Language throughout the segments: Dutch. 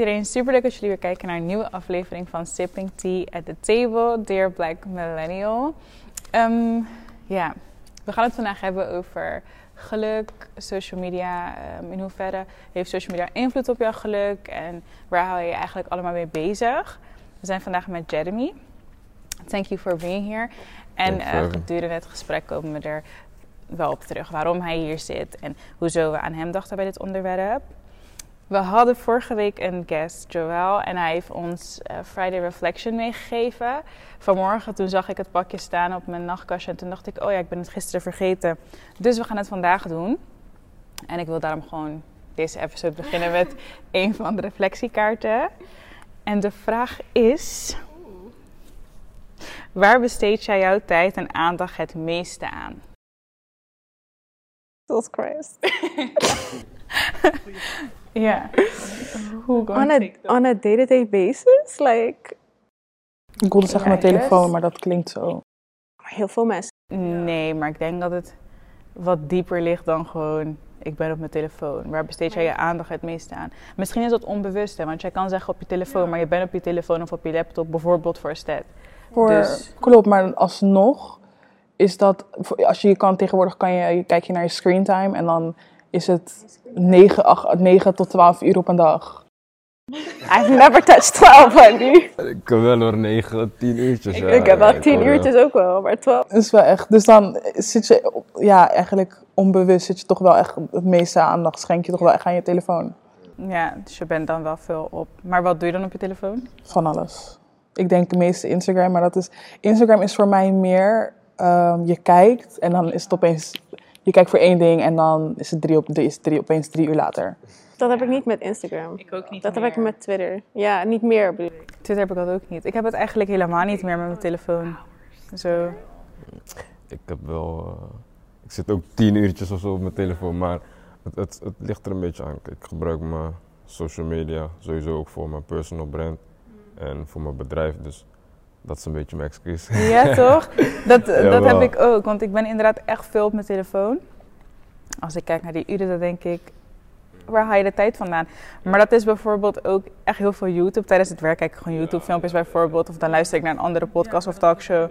Iedereen, super leuk dat jullie weer kijken naar een nieuwe aflevering van Sipping Tea at the Table, Dear Black Millennial. Um, ja, we gaan het vandaag hebben over geluk, social media. Um, in hoeverre heeft social media invloed op jouw geluk en waar hou je je eigenlijk allemaal mee bezig? We zijn vandaag met Jeremy. Thank you for being here. En uh, gedurende het gesprek komen we er wel op terug waarom hij hier zit en hoezo we aan hem dachten bij dit onderwerp. We hadden vorige week een guest, Joel, en hij heeft ons uh, Friday Reflection meegegeven. Vanmorgen toen zag ik het pakje staan op mijn nachtkastje en toen dacht ik, oh ja, ik ben het gisteren vergeten. Dus we gaan het vandaag doen. En ik wil daarom gewoon deze episode beginnen met een van de reflectiekaarten. En de vraag is, waar besteed jij jouw tijd en aandacht het meeste aan? Jesus Christ. Ja. Hoe on a, on a day-to-day basis? Like... Ik wilde zeggen mijn telefoon, maar dat klinkt zo. Heel veel mensen. Nee, maar ik denk dat het wat dieper ligt dan gewoon ik ben op mijn telefoon. Waar besteed jij je aandacht het meeste aan? Misschien is dat onbewust, hè? want jij kan zeggen op je telefoon, maar je bent op je telefoon of op je laptop, bijvoorbeeld voor stat. Voor, dus... Klopt, maar alsnog is dat, als je kan tegenwoordig kan je, kijk je naar je screentime en dan is het 9, 8, 9 tot 12 uur op een dag. I've never touched 12, honey. Ik heb wel hoor 9, 10 uurtjes. Ja. Ik heb wel 10 uurtjes ook wel, maar 12. Dat is wel echt. Dus dan zit je, ja, eigenlijk onbewust zit je toch wel echt het meeste aandacht, schenk je toch wel echt aan je telefoon. Ja, dus je bent dan wel veel op. Maar wat doe je dan op je telefoon? Van alles. Ik denk het meeste Instagram, maar dat is. Instagram is voor mij meer. Um, je kijkt en dan is het opeens je kijkt voor één ding en dan is het, drie op, is drie, opeens drie uur later. Dat heb ik niet met Instagram. Ik ook niet Dat meer. heb ik met Twitter. Ja, niet meer bedoel ik. Twitter heb ik dat ook niet. Ik heb het eigenlijk helemaal niet meer met mijn telefoon. Zo. Ik heb wel... Uh, ik zit ook tien uurtjes of zo op mijn telefoon, maar het, het, het ligt er een beetje aan. Ik gebruik mijn social media sowieso ook voor mijn personal brand en voor mijn bedrijf. Dus dat is een beetje mijn excuus. Ja, toch? Dat, dat heb ik ook, want ik ben inderdaad echt veel op mijn telefoon. Als ik kijk naar die uren, dan denk ik, waar haal je de tijd vandaan? Maar dat is bijvoorbeeld ook echt heel veel YouTube. Tijdens het werk kijk ik gewoon YouTube-filmpjes bijvoorbeeld. Of dan luister ik naar een andere podcast of talkshow.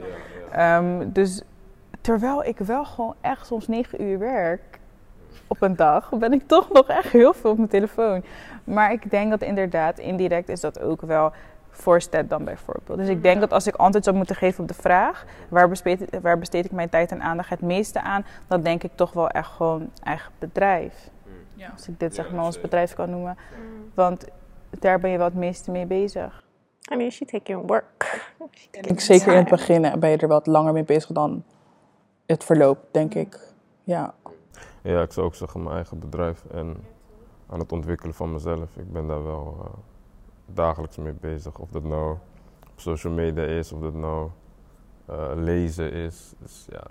Um, dus terwijl ik wel gewoon echt soms negen uur werk op een dag, ben ik toch nog echt heel veel op mijn telefoon. Maar ik denk dat inderdaad, indirect is dat ook wel voor STED dan bijvoorbeeld. Dus ik denk dat als ik antwoord zou moeten geven op de vraag... waar besteed, waar besteed ik mijn tijd en aandacht het meeste aan... dan denk ik toch wel echt gewoon eigen bedrijf. Ja. Als ik dit zeg maar ons bedrijf kan noemen. Want daar ben je wel het meeste mee bezig. I mean, she taking work. Ik zeker in het begin ben je er wat langer mee bezig dan het verloop, denk ik. Ja. Ja, ik zou ook zeggen mijn eigen bedrijf en aan het ontwikkelen van mezelf. Ik ben daar wel... Uh, dagelijks mee bezig. Of dat nou op social media is, of dat nou uh, lezen is. Dus ja,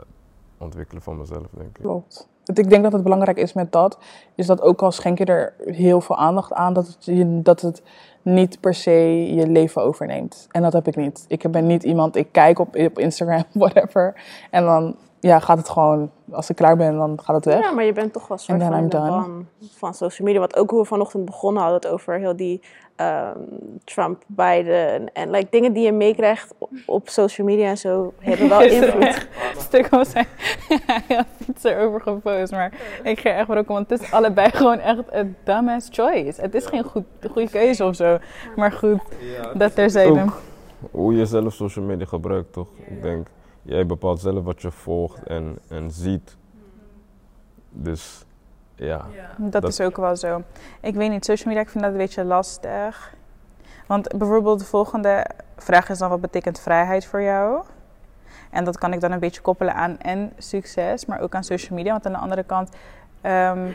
ontwikkelen van mezelf, denk ik. Klopt. Ik denk dat het belangrijk is met dat, is dat ook al schenk je er heel veel aandacht aan, dat het, dat het niet per se je leven overneemt. En dat heb ik niet. Ik ben niet iemand, ik kijk op, op Instagram, whatever, en dan ja, gaat het gewoon, als ik klaar ben, dan gaat het weg. Ja, maar je bent toch wel soort van ban van social media. Wat ook hoe we vanochtend begonnen hadden, het over heel die um, Trump, Biden en like, dingen die je meekrijgt op social media en zo, hebben wel invloed. Stuk was had iets erover gepost, maar ik ga echt ook, want het is allebei gewoon echt een dumbass choice. Het is geen goed, goede keuze of zo, maar goed, dat er zijn. Hoe je zelf social media gebruikt, toch? Ik denk jij bepaalt zelf wat je volgt en, en ziet. Dus ja. Dat, is ook wel zo. Ik weet niet, social media, ik vind dat een beetje lastig. Want bijvoorbeeld de volgende vraag is dan, wat betekent vrijheid voor jou? En dat kan ik dan een beetje koppelen aan en succes, maar ook aan social media. Want aan de andere kant, um,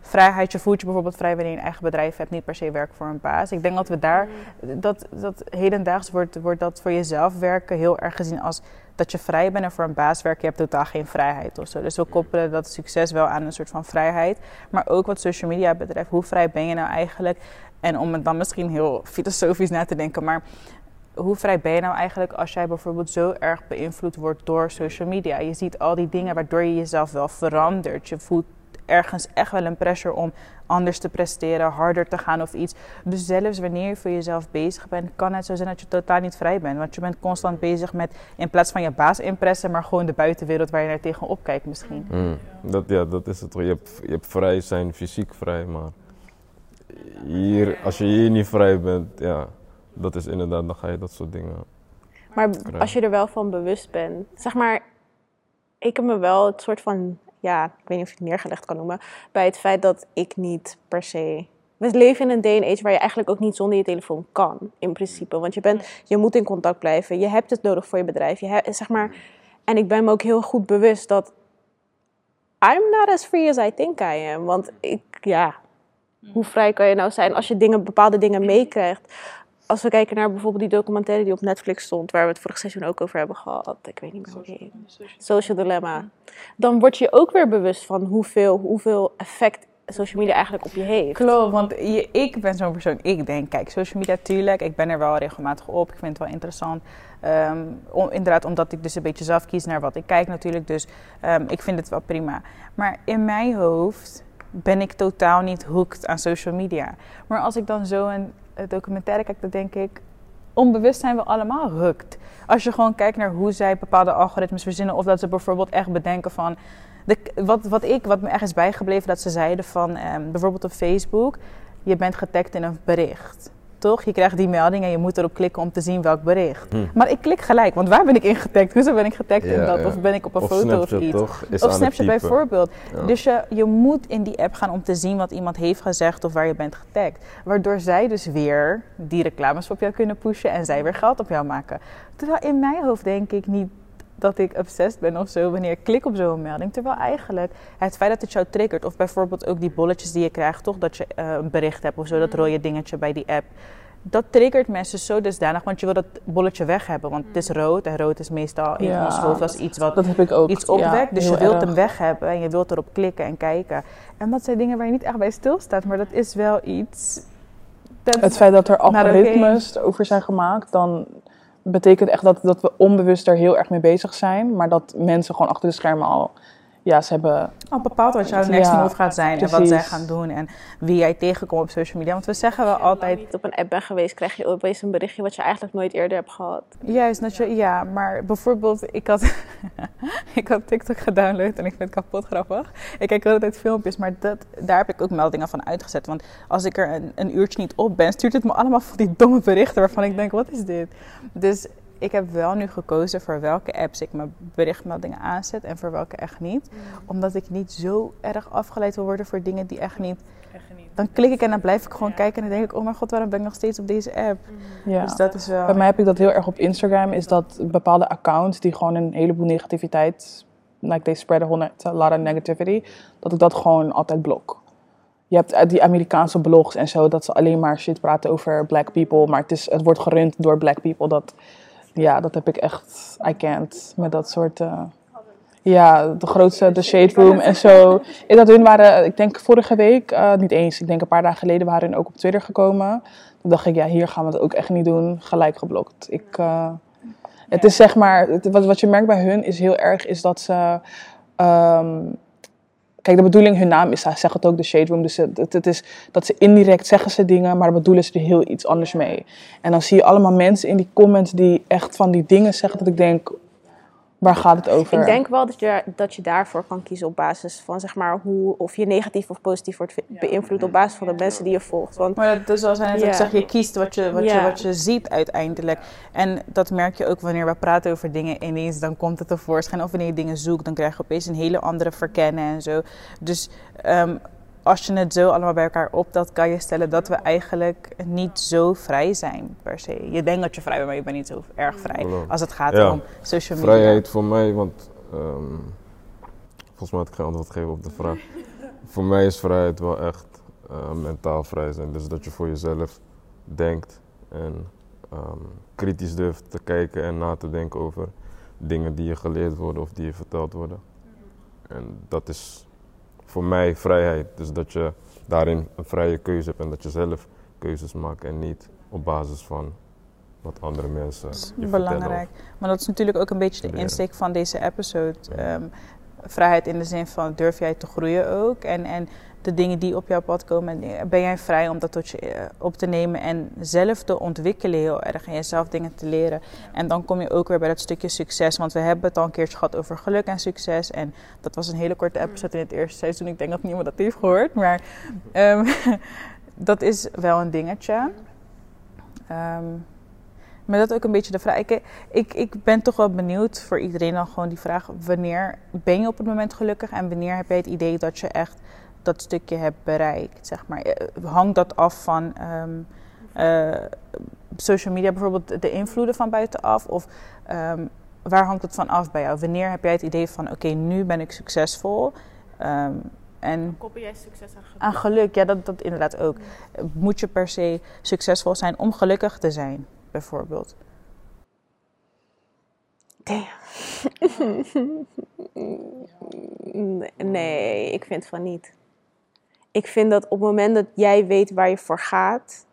vrijheid, je voelt je bijvoorbeeld vrij wanneer je een eigen bedrijf hebt, niet per se werken voor een baas. Ik denk dat we daar, dat, dat hedendaags wordt, wordt dat voor jezelf werken heel erg gezien als dat je vrij bent en voor een baas werken, je hebt totaal geen vrijheid of zo. Dus we koppelen dat succes wel aan een soort van vrijheid. Maar ook wat social media betreft, hoe vrij ben je nou eigenlijk? En om het dan misschien heel filosofisch na te denken, maar hoe vrij ben je nou eigenlijk als jij bijvoorbeeld zo erg beïnvloed wordt door social media? Je ziet al die dingen waardoor je jezelf wel verandert. Je voelt ergens echt wel een pressure om anders te presteren, harder te gaan of iets. Dus zelfs wanneer je voor jezelf bezig bent, kan het zo zijn dat je totaal niet vrij bent. Want je bent constant bezig met, in plaats van je baas impressen, maar gewoon de buitenwereld waar je naar tegenop kijkt misschien. Mm. Dat, ja, dat is het. Je hebt, je hebt vrij zijn, fysiek vrij, maar hier, als je hier niet vrij bent, ja, dat is inderdaad, dan ga je dat soort dingen. Maar als je er wel van bewust bent, zeg maar, ik heb me wel het soort van, ja, ik weet niet of je het neergelegd kan noemen, bij het feit dat ik niet per se. We leven in een day and age waar je eigenlijk ook niet zonder je telefoon kan, in principe. Want je, bent, je moet in contact blijven, je hebt het nodig voor je bedrijf. Je hebt, zeg maar, en ik ben me ook heel goed bewust dat I'm not as free as I think I am. Want ik, ja, hoe vrij kan je nou zijn als je dingen, bepaalde dingen meekrijgt? Als we kijken naar bijvoorbeeld die documentaire die op Netflix stond, waar we het vorig seizoen ook over hebben gehad, ik weet niet meer hoe die Social Dilemma. Dan word je ook weer bewust van hoeveel, hoeveel effect social media eigenlijk op je heeft. Klopt, want je, ik ben zo'n persoon. Ik denk, kijk, social media, tuurlijk, ik ben er wel regelmatig op. Ik vind het wel interessant. Ehm, om, inderdaad, omdat ik dus een beetje zelf kies naar wat ik kijk natuurlijk. Dus um, ik vind het wel prima. Maar in mijn hoofd ben ik totaal niet hooked aan social media. Maar als ik dan zo een documentaire kijk, dan denk ik... Onbewust zijn we allemaal hooked. Als je gewoon kijkt naar hoe zij bepaalde algoritmes verzinnen... of dat ze bijvoorbeeld echt bedenken van... De, wat, wat, ik, wat me echt is bijgebleven, dat ze zeiden van... Um, bijvoorbeeld op Facebook... je bent getagd in een bericht toch? Je krijgt die melding en je moet erop klikken om te zien welk bericht. Hm. Maar ik klik gelijk, want waar ben ik in getagd? Hoezo ben ik getagd in dat? Of ben ik op een foto Snapchat of iets? Toch? Of Snapchat bijvoorbeeld. Dus je, je moet in die app gaan om te zien wat iemand heeft gezegd of waar je bent getagd. Waardoor zij dus weer die reclames op jou kunnen pushen en zij weer geld op jou maken. Terwijl in mijn hoofd denk ik niet dat ik obsessed ben of zo wanneer ik klik op zo'n melding. Terwijl eigenlijk het feit dat het jou triggert, of bijvoorbeeld ook die bolletjes die je krijgt, toch dat je uh, een bericht hebt of zo, dat rode dingetje bij die app. Dat triggert mensen zo dusdanig, want je wil dat bolletje weg hebben. Want het is rood en rood is meestal in Ja, ons hoofd als iets wat Dat heb ik ook. iets opwekt. Ja, dus je wilt erg. hem weg hebben en je wilt erop klikken en kijken. En dat zijn dingen waar je niet echt bij stilstaat, maar dat is wel iets. Dat, Het feit dat er algoritmes over zijn gemaakt, dan betekent echt dat, dat we onbewust er heel erg mee bezig zijn. Maar dat mensen gewoon achter de schermen al, ja, ze hebben... al bepaald wat jouw next Ja, move gaat zijn en wat zij gaan doen en wie jij tegenkomt op social media. Want we zeggen wel altijd, niet op een app ben geweest, krijg je opeens een berichtje wat je eigenlijk nooit eerder hebt gehad. juist dat je, ja, maar bijvoorbeeld, ik had, ik had TikTok gedownload en ik vind het kapot grappig. Ik kijk altijd filmpjes, maar dat, daar heb ik ook meldingen van uitgezet. Want als ik er een, een uurtje niet op ben, stuurt het me allemaal van die domme berichten waarvan ik denk, wat is dit? Dus ik heb wel nu gekozen voor welke apps ik mijn berichtmeldingen aanzet en voor welke echt niet. Omdat ik niet zo erg afgeleid wil worden voor dingen die echt niet... Dan klik ik en dan blijf ik gewoon kijken en dan denk ik, oh mijn god, waarom ben ik nog steeds op deze app? Ja. Dus dat is wel... Bij mij heb ik dat heel erg op Instagram, is dat bepaalde accounts die gewoon een heleboel negativiteit, like they spread a whole- a lot of negativity, dat ik dat gewoon altijd blok. Je hebt eh, die Amerikaanse blogs en zo, dat ze alleen maar shit praten over black people, maar het, is, het wordt gerund door black people. Dat, ja, dat heb ik echt, I can't, met dat soort... eh, ja, de grootste, de Shade Room en zo. Is dat hun waren, ik denk vorige week, eh, niet eens, ik denk een paar dagen geleden waren hun ook op Twitter gekomen. Toen dacht ik, ja, hier gaan we het ook echt niet doen. Gelijk geblokt. Ik, eh, het is zeg maar, het- wat, wat je merkt bij hun is heel erg, is dat ze... ehm, kijk, de bedoeling, hun naam is, zeggen het ook, de Shade Room. Dus het, het is dat ze indirect zeggen ze dingen, maar bedoelen ze er heel iets anders mee. En dan zie je allemaal mensen in die comments die echt van die dingen zeggen dat ik denk, waar gaat het over? Ik denk wel dat je, dat je daarvoor kan kiezen op basis van zeg maar hoe of je negatief of positief wordt beïnvloed op basis van de mensen die je volgt. Want Maar dat is zoals hij net ook Ja. zegt, je kiest wat je, wat, je, wat je ziet uiteindelijk. En dat merk je ook wanneer we praten over dingen ineens, dan komt het tevoorschijn. Of wanneer je dingen zoekt, dan krijg je opeens een hele andere verkennen en zo. Dus ehm, als je het zo allemaal bij elkaar optelt, kan je stellen dat we eigenlijk niet zo vrij zijn per se. Je denkt dat je vrij bent, maar je bent niet zo erg vrij als het gaat Ja. om social media. Vrijheid voor mij, want ehm, volgens mij had ik geen antwoord gegeven op de vraag. voor mij is vrijheid wel echt eh, mentaal vrij zijn. Dus dat je voor jezelf denkt en ehm, kritisch durft te kijken en na te denken over dingen die je geleerd worden of die je verteld worden. En dat is voor mij vrijheid. Dus dat je daarin een vrije keuze hebt en dat je zelf keuzes maakt en niet op basis van wat andere mensen je vertellen. Belangrijk. Maar dat is natuurlijk ook een beetje de insteek van deze episode. Ehm, vrijheid in de zin van durf jij te groeien ook. En, en de dingen die op jouw pad komen, ben jij vrij om dat tot je eh, op te nemen en zelf te ontwikkelen heel erg en jezelf dingen te leren. En dan kom je ook weer bij dat stukje succes, want we hebben het al een keertje gehad over geluk en succes. En dat was een hele korte episode in het eerste seizoen. Ik denk dat niemand dat heeft gehoord, maar um, dat is wel een dingetje. Um, maar dat ook een beetje de vraag. Ik, ik, ik ben toch wel benieuwd voor iedereen dan gewoon die vraag: wanneer ben je op het moment gelukkig en wanneer heb je het idee dat je echt dat stukje hebt bereikt? Zeg maar. Eh, hangt dat af van um, uh, social media, bijvoorbeeld de invloeden van buitenaf? Of um, waar hangt het van af bij jou? Wanneer heb jij het idee van: oké, nu ben ik succesvol? Um, en koppel jij succes aan geluk? Aan geluk, ja, dat, dat inderdaad ook. Moet je per se succesvol zijn om gelukkig te zijn? bijvoorbeeld? nee, ik vind van niet. Ik vind dat op het moment dat jij weet waar je voor gaat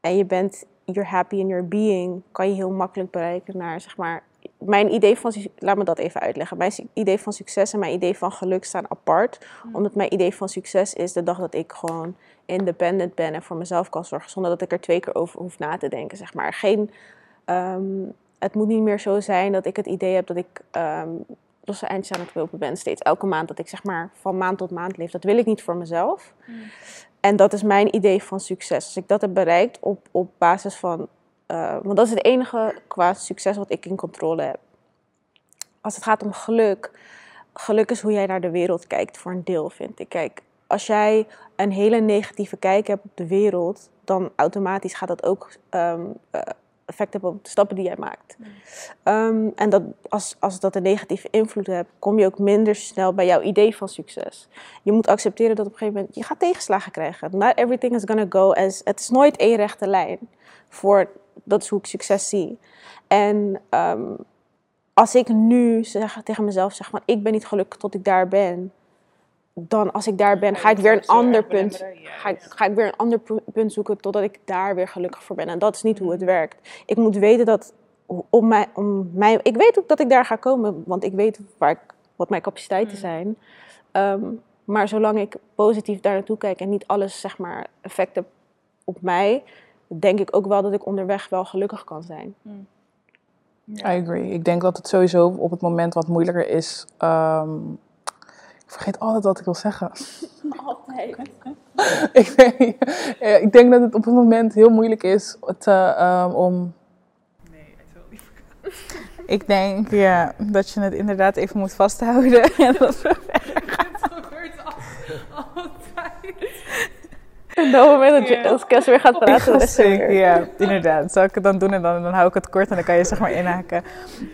en je bent, you're happy in your being, kan je heel makkelijk bereiken naar, zeg maar, mijn idee van, laat me dat even uitleggen. Mijn idee van succes en mijn idee van geluk staan apart. Hmm. Omdat mijn idee van succes is de dag dat ik gewoon independent ben en voor mezelf kan zorgen. Zonder dat ik er twee keer over hoef na te denken, zeg maar. Geen, ehm, het moet niet meer zo zijn dat ik het idee heb dat ik um, losse eindjes aan het lopen ben. Steeds elke maand dat ik zeg maar van maand tot maand leef. Dat wil ik niet voor mezelf. Hmm. En dat is mijn idee van succes. Als ik dat heb bereikt op, op basis van uh, want dat is het enige qua succes wat ik in controle heb. Als het gaat om geluk, geluk is hoe jij naar de wereld kijkt voor een deel, vind ik. Kijk, als jij een hele negatieve kijk hebt op de wereld, dan automatisch gaat dat ook um, effect hebben op de stappen die jij maakt. Um, en dat, als, als dat een negatieve invloed hebt, kom je ook minder snel bij jouw idee van succes. Je moet accepteren dat op een gegeven moment je gaat tegenslagen krijgen. Not everything is gonna go as. Het is nooit één rechte lijn voor dat is hoe ik succes zie. En ehm, als ik nu zeg, tegen mezelf zeg van ik ben niet gelukkig tot ik daar ben, dan als ik daar ben, ga ik weer een ander punt, ga ik, ga ik weer een ander punt zoeken totdat ik daar weer gelukkig voor ben. En dat is niet hoe het werkt. Ik moet weten dat om mij, om mij, ik weet ook dat ik daar ga komen, want ik weet waar ik, wat mijn capaciteiten mm. zijn. Ehm, maar zolang ik positief daar naartoe kijk en niet alles zeg maar effect heb op mij, denk ik ook wel dat ik onderweg wel gelukkig kan zijn. Hmm. I agree. Ik denk dat het sowieso op het moment wat moeilijker is. Um, ik vergeet altijd wat ik wil zeggen. Altijd. ik, weet, ik denk dat het op het moment heel moeilijk is te, um, om. Nee, ik wil niet. ik denk ja, dat je het inderdaad even moet vasthouden. en dat gebeurt altijd. En dat moment dat als Kes weer gaat praten, is weer. Ja, inderdaad. Zal ik het dan doen en dan, dan hou ik het kort en dan kan je zeg maar inhaken.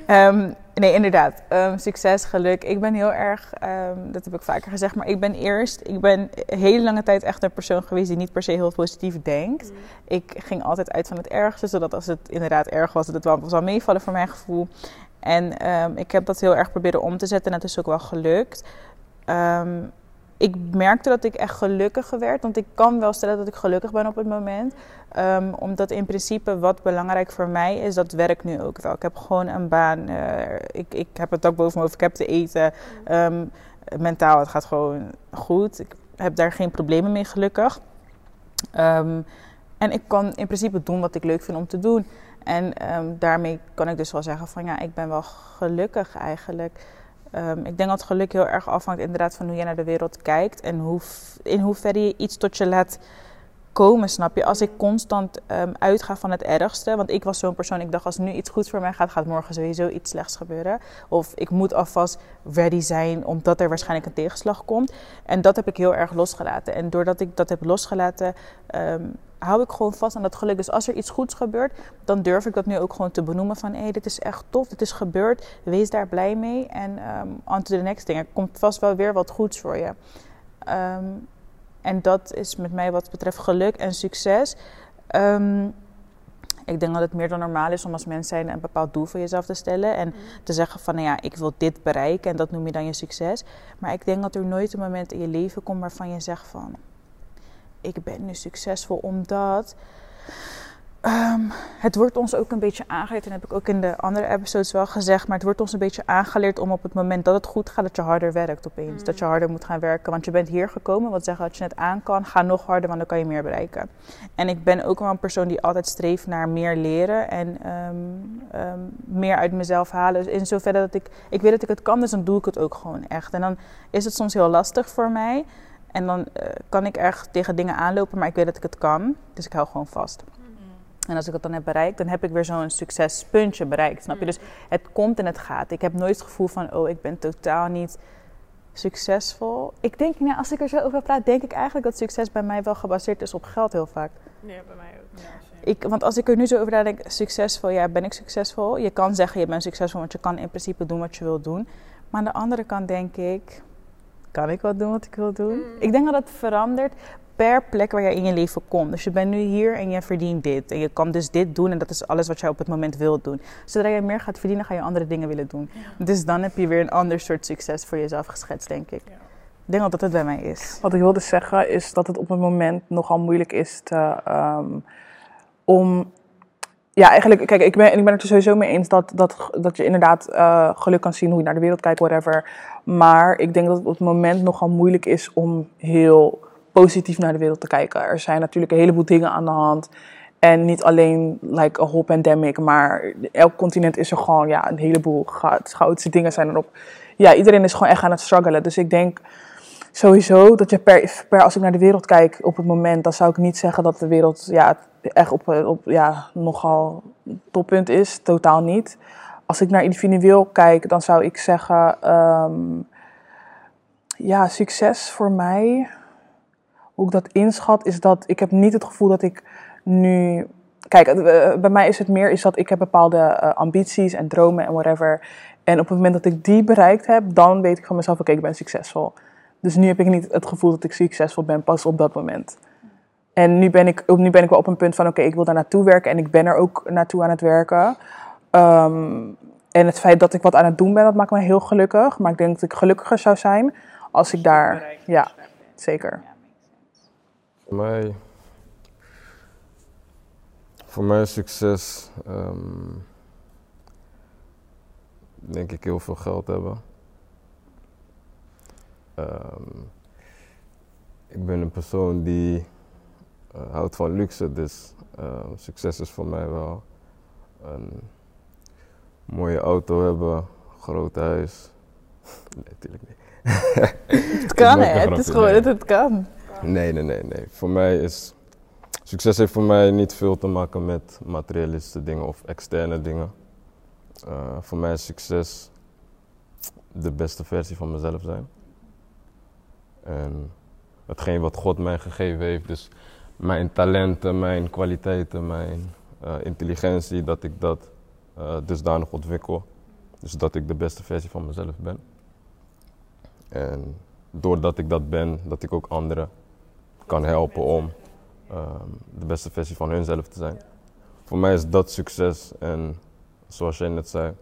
Um, nee, inderdaad. Um, succes, geluk. Ik ben heel erg, um, dat heb ik vaker gezegd, maar ik ben eerst, ik ben een hele lange tijd echt een persoon geweest die niet per se heel positief denkt. Mm. Ik ging altijd uit van het ergste, zodat als het inderdaad erg was, dat het wel zou meevallen voor mijn gevoel. En ik heb dat heel erg proberen om te zetten en het is ook wel gelukt. Um, ik merkte dat ik echt gelukkiger werd. Want ik kan wel stellen dat ik gelukkig ben op het moment. Um, omdat in principe wat belangrijk voor mij is, dat werkt nu ook wel. Ik heb gewoon een baan. Uh, ik, ik heb het ook boven me. Ik heb te eten. Um, mentaal, het gaat gewoon goed. Ik heb daar geen problemen mee, gelukkig. Um, en ik kan in principe doen wat ik leuk vind om te doen. En daarmee kan ik dus wel zeggen van ja, ik ben wel gelukkig eigenlijk. Um, ik denk dat geluk heel erg afhangt inderdaad van hoe je naar de wereld kijkt en hoe, in hoeverre je iets tot je laat komen, snap je? Als ik constant um, uitga van het ergste, want ik was zo'n persoon, ik dacht als nu iets goeds voor mij gaat, gaat morgen sowieso iets slechts gebeuren. Of ik moet alvast ready zijn, omdat er waarschijnlijk een tegenslag komt. En dat heb ik heel erg losgelaten. En doordat ik dat heb losgelaten, um, hou ik gewoon vast aan dat geluk. Dus als er iets goeds gebeurt, dan durf ik dat nu ook gewoon te benoemen van hé, hey, dit is echt tof, dit is gebeurd, wees daar blij mee. En um, on to the next thing, er komt vast wel weer wat goeds voor je. En dat is met mij wat betreft geluk en succes. Um, ik denk dat het meer dan normaal is om als mens zijn een bepaald doel voor jezelf te stellen. En te zeggen van, nou ja, ik wil dit bereiken en dat noem je dan je succes. Maar ik denk dat er nooit een moment in je leven komt waarvan je zegt van... Ik ben nu succesvol omdat um, het wordt ons ook een beetje aangeleerd, en dat heb ik ook in de andere episodes wel gezegd, maar het wordt ons een beetje aangeleerd om op het moment dat het goed gaat, dat je harder werkt opeens. Dat je harder moet gaan werken, want je bent hier gekomen, wat zeggen dat je net aan kan, ga nog harder, want dan kan je meer bereiken. En ik ben ook wel een persoon die altijd streeft naar meer leren en ehm, ehm, meer uit mezelf halen. Dus in zoverre dat ik, ik weet dat ik het kan, dus dan doe ik het ook gewoon echt. En dan is het soms heel lastig voor mij. En dan uh, kan ik erg tegen dingen aanlopen, maar ik weet dat ik het kan. Dus ik hou gewoon vast. En als ik het dan heb bereikt, dan heb ik weer zo'n succespuntje bereikt. Snap je? Dus het komt en het gaat. Ik heb nooit het gevoel van, oh, ik ben totaal niet succesvol. Ik denk, nou, als ik er zo over praat, denk ik eigenlijk dat succes bij mij wel gebaseerd is op geld heel vaak. Ja, bij mij ook. Ja, ik, want als ik er nu zo over nadenk, succesvol, ja, ben ik succesvol? Je kan zeggen, je bent succesvol, want je kan in principe doen wat je wil doen. Maar aan de andere kant denk ik, kan ik wel doen wat ik wil doen? Mm. Ik denk dat het verandert per plek waar jij in je leven komt. Dus je bent nu hier en je verdient dit. En je kan dus dit doen en dat is alles wat jij op het moment wilt doen. Zodra je meer gaat verdienen, ga je andere dingen willen doen. Dus dan heb je weer een ander soort succes voor jezelf geschetst, denk ik. Ik denk dat dat het bij mij is. Wat ik wilde zeggen is dat het op het moment nogal moeilijk is te, um, om ja, eigenlijk, kijk, ik ben, ik ben het er sowieso mee eens dat, dat, dat je inderdaad uh, geluk kan zien hoe je naar de wereld kijkt, whatever. Maar ik denk dat het op het moment nogal moeilijk is om heel positief naar de wereld te kijken. Er zijn natuurlijk een heleboel dingen aan de hand. En niet alleen like a whole pandemic, maar elk continent is er gewoon ja, een heleboel goudse dingen zijn erop. Ja, iedereen is gewoon echt aan het struggelen. Dus ik denk sowieso dat je per, als ik naar de wereld kijk op het moment, dan zou ik niet zeggen dat de wereld ja, echt op, op ja, nogal toppunt is. Totaal niet. Als ik naar individueel kijk, dan zou ik zeggen, um, ja, succes voor mij hoe ik dat inschat, is dat ik heb niet het gevoel dat ik nu. Kijk, eh, bij mij is het meer is dat ik heb bepaalde uh, ambities en dromen en whatever. En op het moment dat ik die bereikt heb, dan weet ik van mezelf, oké, ik ben succesvol. Dus nu heb ik niet het gevoel dat ik succesvol ben pas op dat moment. En nu ben ik, nu ben ik wel op een punt van, oké, ik wil daar naartoe werken en ik ben er ook naartoe aan het werken. Um, en het feit dat ik wat aan het doen ben, dat maakt me heel gelukkig. Maar ik denk dat ik gelukkiger zou zijn als ik daar, ja, zeker. Voor mij, voor mij succes, um, denk ik heel veel geld hebben. Um, ik ben een persoon die uh, houdt van luxe, dus uh, succes is voor mij wel een mooie auto hebben, groot huis. Nee, natuurlijk niet. het kan, hè? Het is gewoon dat het kan. Nee, nee, nee, nee. Voor mij is. Succes heeft voor mij niet veel te maken met materialistische dingen of externe dingen. Uh, voor mij is succes de beste versie van mezelf zijn. En hetgeen wat God mij gegeven heeft, dus mijn talenten, mijn kwaliteiten, mijn uh, intelligentie, dat ik dat uh, dusdanig ontwikkel. Dus dat ik de beste versie van mezelf ben. En doordat ik dat ben, dat ik ook anderen kan helpen om um, de beste versie van hunzelf te zijn. Voor mij is dat succes en zoals jij net zei,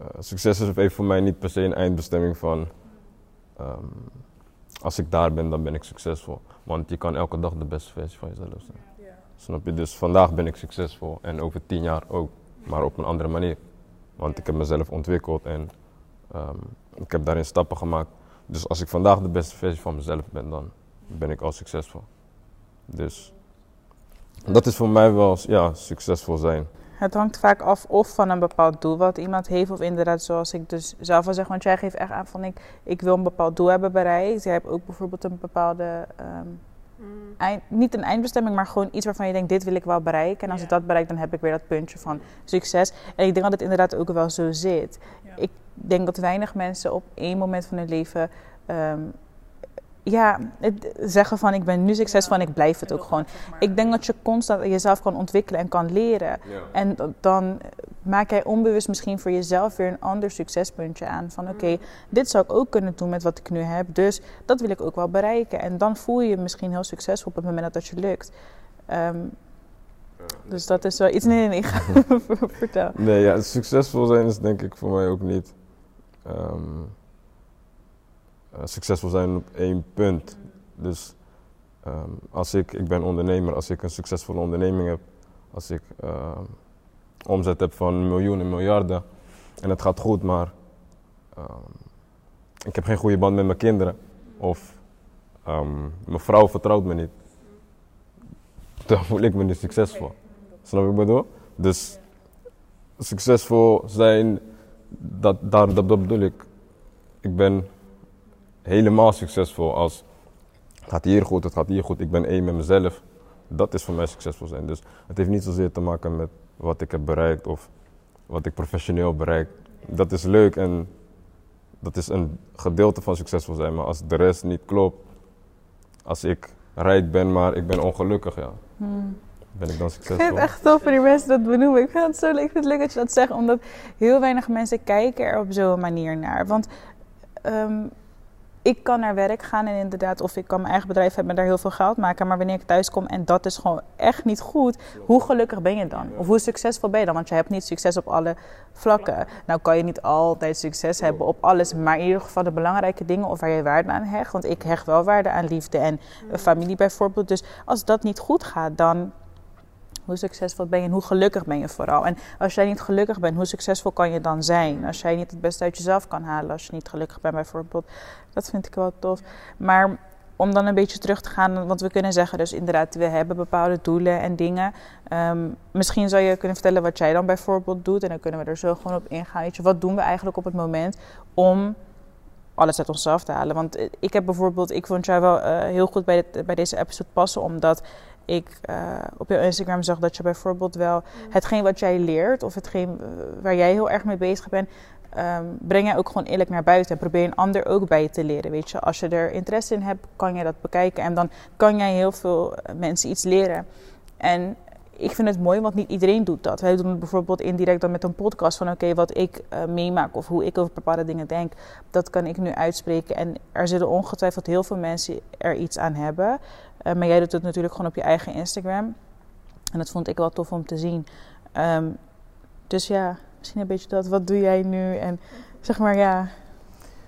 uh, succes heeft voor mij niet per se een eindbestemming van um, als ik daar ben, dan ben ik succesvol. Want je kan elke dag de beste versie van jezelf zijn. Yeah. Snap je? Dus vandaag ben ik succesvol en over tien jaar ook, maar op een andere manier. Want ik heb mezelf ontwikkeld en um, ik heb daarin stappen gemaakt. Dus als ik vandaag de beste versie van mezelf ben, dan ben ik al succesvol. Dus dat is voor mij wel ja, succesvol zijn. Het hangt vaak af of van een bepaald doel wat iemand heeft, of inderdaad zoals ik dus zelf al zeg, want jij geeft echt aan van ik, ik wil een bepaald doel hebben bereikt. Jij hebt ook bijvoorbeeld een bepaalde, um, eind, niet een eindbestemming, maar gewoon iets waarvan je denkt, dit wil ik wel bereiken. En als ik dat bereik, dan heb ik weer dat puntje van succes. En ik denk dat het inderdaad ook wel zo zit. Ik denk dat weinig mensen op één moment van hun leven um, ja, het zeggen van ik ben nu succesvol en ik blijf het ook gewoon. Ik denk dat je constant jezelf kan ontwikkelen en kan leren. En dan maak jij onbewust misschien voor jezelf weer een ander succespuntje aan. Van oké, mm. dit zou ik ook kunnen doen met wat ik nu heb. Dus dat wil ik ook wel bereiken. En dan voel je je misschien heel succesvol op het moment dat dat je lukt. Um, dus dat is wel iets. Nee, nee, nee, ga vertel. Nee, ja, succesvol zijn is denk ik voor mij ook niet. Um, uh, succesvol zijn op één punt. Dus um, als ik, ik ben ondernemer, als ik een succesvolle onderneming heb, Als ik uh, omzet heb van miljoenen, miljarden en het gaat goed, maar uh, ik heb geen goede band met mijn kinderen of mijn vrouw vertrouwt me niet, dan voel ik me niet succesvol. Snap je wat ik bedoel? Dus succesvol zijn, dat, daar, dat, dat bedoel ik. Ik ben helemaal succesvol als het gaat hier goed, het gaat hier goed, ik ben één met mezelf. Dat is voor mij succesvol zijn. Dus het heeft niet zozeer te maken met wat ik heb bereikt of wat ik professioneel bereik. Dat is leuk en dat is een gedeelte van succesvol zijn. Maar als de rest niet klopt, als ik rijk ben, maar ik ben ongelukkig, ja. Hmm. Ben ik dan succesvol? Ik vind het echt tof voor die mensen dat benoemen. Ik vind het zo leuk, ik vind het leuk dat je dat zegt, omdat heel weinig mensen kijken er op zo'n manier naar. Want um, ik kan naar werk gaan en inderdaad, of ik kan mijn eigen bedrijf hebben en daar heel veel geld maken. Maar wanneer ik thuis kom en dat is gewoon echt niet goed, hoe gelukkig ben je dan? Of hoe succesvol ben je dan? Want je hebt niet succes op alle vlakken. Nou kan je niet altijd succes hebben op alles, maar in ieder geval de belangrijke dingen of waar je waarde aan hecht. Want ik hecht wel waarde aan liefde en familie bijvoorbeeld. Dus als dat niet goed gaat, dan hoe succesvol ben je en hoe gelukkig ben je vooral? En als jij niet gelukkig bent, hoe succesvol kan je dan zijn? Als jij niet het beste uit jezelf kan halen, als je niet gelukkig bent bijvoorbeeld. Dat vind ik wel tof. Maar om dan een beetje terug te gaan, want we kunnen zeggen dus inderdaad, we hebben bepaalde doelen en dingen. Ehm, misschien zou je kunnen vertellen wat jij dan bijvoorbeeld doet en dan kunnen we er zo gewoon op ingaan. Wat doen we eigenlijk op het moment om alles uit onszelf te halen? Want ik heb bijvoorbeeld, ik vond jou wel uh, heel goed bij, bij deze episode passen, omdat ik uh, op jouw Instagram zag dat je bijvoorbeeld wel hetgeen wat jij leert of hetgeen eh, waar jij heel erg mee bezig bent, um, breng jij ook gewoon eerlijk naar buiten en probeer een ander ook bij je te leren. Weet je, als je er interesse in hebt, kan je dat bekijken en dan kan jij heel veel eh, mensen iets leren. En ik vind het mooi, want niet iedereen doet dat. Wij doen het bijvoorbeeld indirect dan met een podcast van oké, wat ik uh, meemaak of hoe ik over bepaalde dingen denk, dat kan ik nu uitspreken. En er zullen ongetwijfeld heel veel mensen er iets aan hebben. Uh, maar jij doet het natuurlijk gewoon op je eigen Instagram. En dat vond ik wel tof om te zien. Um, dus ja, misschien een beetje dat. Wat doe jij nu? En zeg maar ja,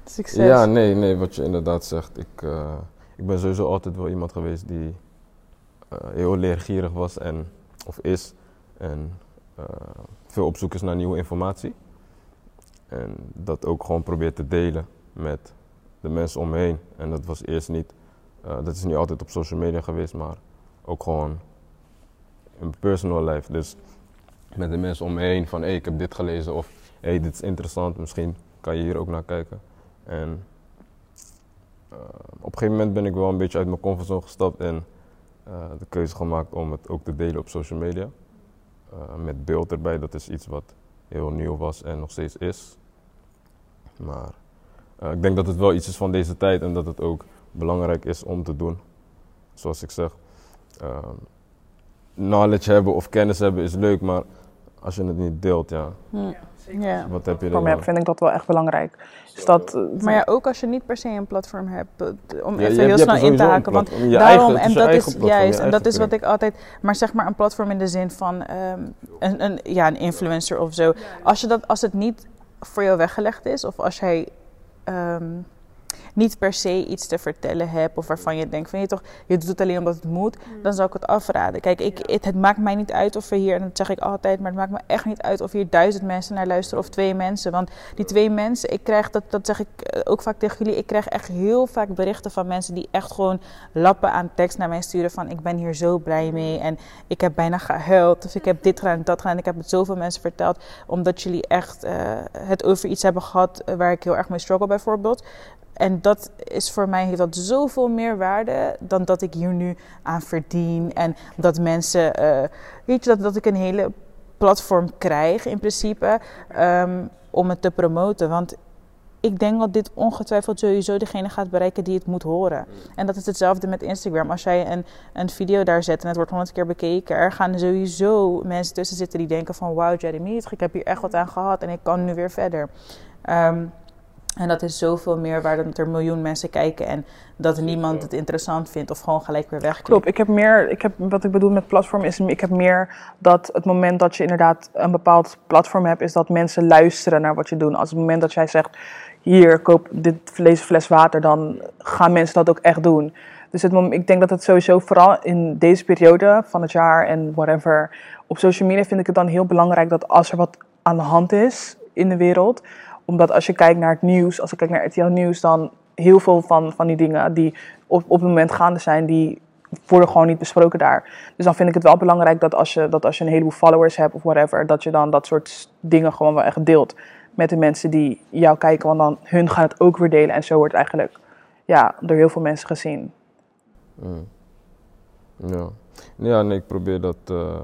succes. Ja, nee, nee, wat je inderdaad zegt. Ik, uh, ik ben sowieso altijd wel iemand geweest die heel leergierig was en of is. En uh, veel op zoek is naar nieuwe informatie. En dat ook gewoon probeert te delen met de mensen om me heen. En dat was eerst niet, uh, dat is niet altijd op social media geweest, maar ook gewoon in personal life. Dus met de mensen om me heen van hey, ik heb dit gelezen of hey, dit is interessant, misschien kan je hier ook naar kijken. En uh, op een gegeven moment ben ik wel een beetje uit mijn comfortzone gestapt en uh, de keuze gemaakt om het ook te delen op social media. Met beeld erbij, dat is iets wat heel nieuw was en nog steeds is. Maar ik denk dat het wel iets is van deze tijd en dat het ook belangrijk is om te doen. Zoals ik zeg, knowledge hebben of kennis hebben is leuk, maar als je het niet deelt, ja. ja. Ja. Wat heb je Voor mij vind ik dat wel echt belangrijk. Dus dat, eh, maar ja, ook als je niet per se een platform hebt, eh, om even heel snel in te haken. Want daarom, en dat is juist, en dat is wat ik altijd, maar zeg maar een platform in de zin van um, een, een, ja, een influencer of zo. Als, je dat, als het niet voor jou weggelegd is, of als jij um, niet per se iets te vertellen heb of waarvan je denkt van je toch, je doet het alleen omdat het moet, mm. dan zou ik het afraden. Kijk, ik, het, het, maakt mij niet uit of we hier, en dat zeg ik altijd, maar het maakt me echt niet uit of hier duizend mensen naar luisteren of twee mensen. Want die twee mensen, ik krijg, dat, dat zeg ik eh, ook vaak tegen jullie, ik krijg echt heel vaak berichten van mensen die echt gewoon lappen aan tekst naar mij sturen van ik ben hier zo blij mee en ik heb bijna gehuild of ik heb dit gedaan en dat gedaan. Ik heb het zoveel mensen verteld omdat jullie echt uh, het over iets hebben gehad waar ik heel erg mee struggle bijvoorbeeld. En dat is voor mij heeft dat zoveel meer waarde dan dat ik hier nu aan verdien. En dat mensen, uh, weet je, dat, dat ik een hele platform krijg in principe um, om het te promoten. Want ik denk dat dit ongetwijfeld sowieso degene gaat bereiken die het moet horen. En dat is hetzelfde met Instagram. Als jij een, een video daar zet en het wordt honderd keer bekeken, er gaan sowieso mensen tussen zitten die denken van wauw Jeremy, ik heb hier echt wat aan gehad en ik kan nu weer verder. Um, en dat is zoveel meer waar dat er miljoen mensen kijken en dat niemand het interessant vindt of gewoon gelijk weer wegklikt. Klopt, ik heb meer, ik heb, wat ik bedoel met platform is, ik heb meer dat het moment dat je inderdaad een bepaald platform hebt, is dat mensen luisteren naar wat je doet. Als het moment dat jij zegt, hier, koop dit, deze fles water, dan gaan mensen dat ook echt doen. Dus het, ik denk dat het sowieso vooral in deze periode van het jaar en whatever, op social media vind ik het dan heel belangrijk dat als er wat aan de hand is in de wereld, omdat als je kijkt naar het nieuws, als ik kijk naar RTL Nieuws, dan heel veel van, van die dingen die op, op het moment gaande zijn, die worden gewoon niet besproken daar. Dus dan vind ik het wel belangrijk dat als je, dat als je een heleboel followers hebt of whatever, dat je dan dat soort dingen gewoon wel echt deelt met de mensen die jou kijken. Want dan hun gaan het ook weer delen en zo wordt eigenlijk ja, door heel veel mensen gezien. Mm. Ja. ja, nee, ik probeer dat. eh,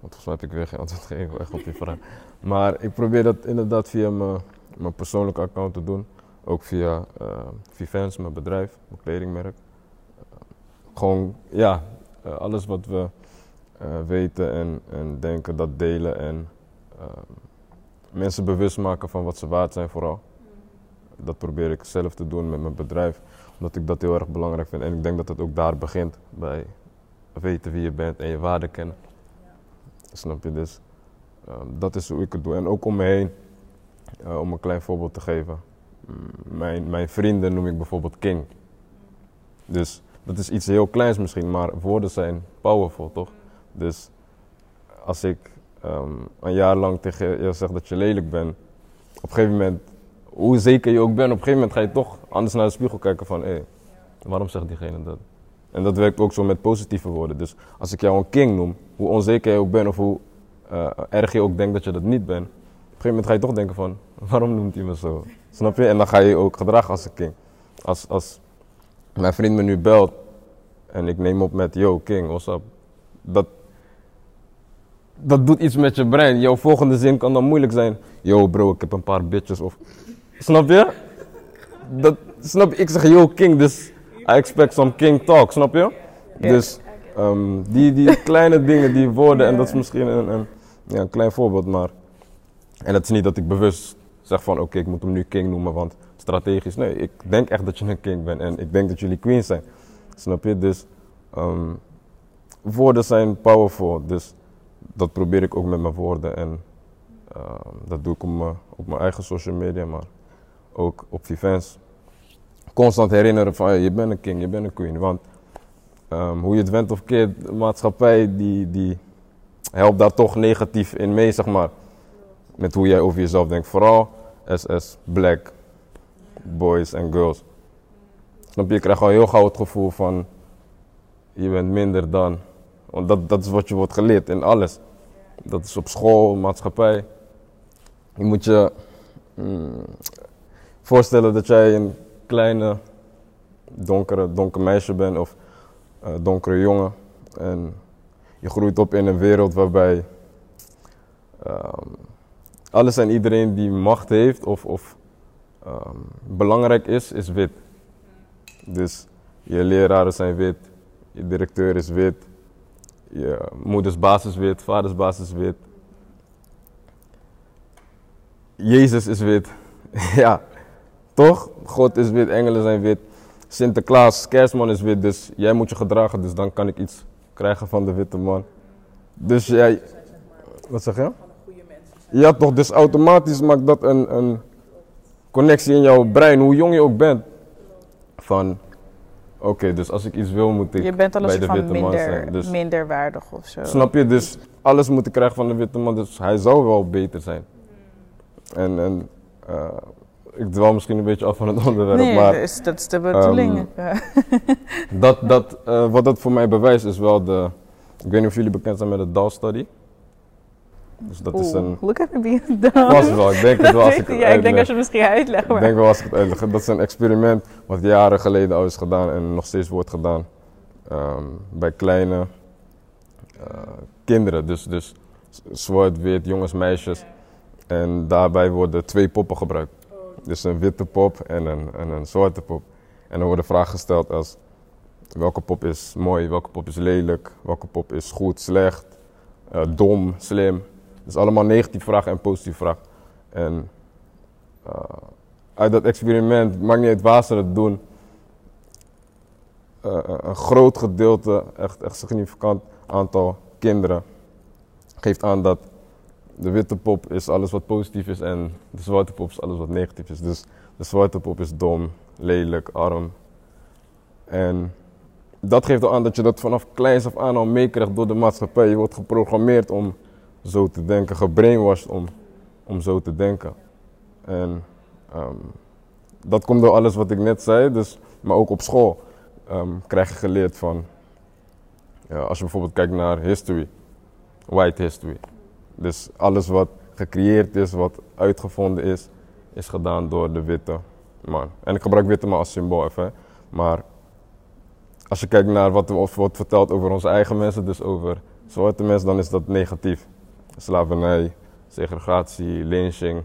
want volgens mij heb ik weer geen antwoord gegeven echt op die vraag. Maar ik probeer dat inderdaad via mijn, mijn persoonlijke account te doen. Ook via eh Vivens, mijn bedrijf, mijn kledingmerk. Gewoon, ja, eh, alles wat we eh, weten en, en denken, dat delen. En mensen bewust maken van wat ze waard zijn, vooral. Dat probeer ik zelf te doen met mijn bedrijf omdat ik dat heel erg belangrijk vind. En ik denk dat het ook daar begint, bij weten wie je bent en je waarde kennen. Snap je? Dus dat is hoe ik het doe. En ook om me heen, eh, om een klein voorbeeld te geven. Mm, mijn, mijn vrienden noem ik bijvoorbeeld King. Dus dat is iets heel kleins misschien, maar woorden zijn powerful, toch? Dus als ik ehm, een jaar lang tegen je zeg dat je lelijk bent, op een gegeven moment hoe zeker je ook bent, op een gegeven moment ga je toch anders naar de spiegel kijken van, hé, waarom zegt diegene dat? En dat werkt ook zo met positieve woorden. Dus als ik jou een king noem, hoe onzeker je ook bent of hoe eh, erg je ook denkt dat je dat niet bent, gegeven moment ga je toch denken van, waarom noemt hij me zo? Snap je? En dan ga je ook gedragen als een king. Als, als mijn vriend me nu belt en ik neem op met, yo king, what's up? Dat, dat doet iets met je brein. Jouw volgende zin kan dan moeilijk zijn, yo bro, ik heb een paar bitches of Snap je? Dat, snap je? Ik zeg yo king, dus I expect some king talk, snap je? Dus ehm, die, die kleine dingen, die woorden, en dat is misschien een, een, ja, een klein voorbeeld, maar... En het is niet dat ik bewust zeg van, oké, ik moet hem nu king noemen, want strategisch. Nee, ik denk echt dat je een king bent en ik denk dat jullie queens zijn. Snap je? Dus ehm, woorden zijn powerful, dus dat probeer ik ook met mijn woorden. En ehm, dat doe ik op mijn, op mijn eigen social media, maar ook op Vivens. Constant herinneren van je bent een king, je bent een queen. Want ehm, hoe je het went of keert, de maatschappij die, die helpt daar toch negatief in mee, zeg maar. Met hoe jij over jezelf denkt. Vooral SS black boys en girls. Snap je? Je krijgt al heel gauw het gevoel van je bent minder dan. Want dat, dat is wat je wordt geleerd in alles. Dat is op school, maatschappij. Je moet je mm, voorstellen dat jij een kleine, donkere, donker meisje bent of uh, donkere jongen. En je groeit op in een wereld waarbij um, alles en iedereen die macht heeft of, of um, belangrijk is, is wit. Dus je leraren zijn wit, je directeur is wit, je moeders baas is wit, vaders baas is wit. Jezus is wit. ja, toch? God is wit, engelen zijn wit. Sinterklaas, kerstman is wit, dus jij moet je gedragen, dus dan kan ik iets krijgen van de witte man. Dus jij. Wat zeg je? Ja, toch? Dus automatisch maakt dat een, een connectie in jouw brein, hoe jong je ook bent. Van, oké, dus als ik iets wil, moet ik Je bent al een bij de soort van witte man minder, zijn. Dus, minderwaardig of zo. snap je? Dus alles moet ik krijgen van de witte man, dus hij zou wel beter zijn. En, en eh, ik dwaal misschien een beetje af van het onderwerp, Nee, maar... dat is, dat is de bedoeling. Ehm. Dat, dat, eh, wat dat voor mij bewijst is wel de. Ik weet niet of jullie bekend zijn met de DAL study. Dus dat is een. Look at me being dumb. Vast wel, ik denk het wel als ik het ja, ik denk als je het misschien uitlegt. Ik denk wel als ik het uitleg. Dat is een experiment wat jaren geleden al is gedaan en nog steeds wordt gedaan. ehm, bij kleine eh, kinderen. Dus, dus zwart, wit, jongens, meisjes. En daarbij worden twee poppen gebruikt. Dus een witte pop en een, en een zwarte pop. En dan worden vragen gesteld als welke pop is mooi, welke pop is lelijk, welke pop is goed, slecht, eh, dom, slim. Dus allemaal negatieve vragen en positieve vragen. En eh, uit dat experiment, maakt niet uit waar ze het doen, eh, eh, een groot gedeelte, echt, echt significant aantal kinderen, geeft aan dat de witte pop is alles wat positief is en de zwarte pop is alles wat negatief is. Dus de zwarte pop is dom, lelijk, arm. En dat geeft al aan dat je dat vanaf kleins af aan al meekrijgt door de maatschappij. Je wordt geprogrammeerd om zo te denken, gebrainwashed om, om zo te denken. En ehm, dat komt door alles wat ik net zei, dus, maar ook op school ehm, krijg je geleerd van, ja, als je bijvoorbeeld kijkt naar history, white history. Dus alles wat gecreëerd is, wat uitgevonden is, is gedaan door de witte man. En ik gebruik witte man als symbool even, maar als je kijkt naar wat wordt verteld over onze eigen mensen, dus over zwarte mensen, dan is dat negatief. Slavernij, segregatie, lynching.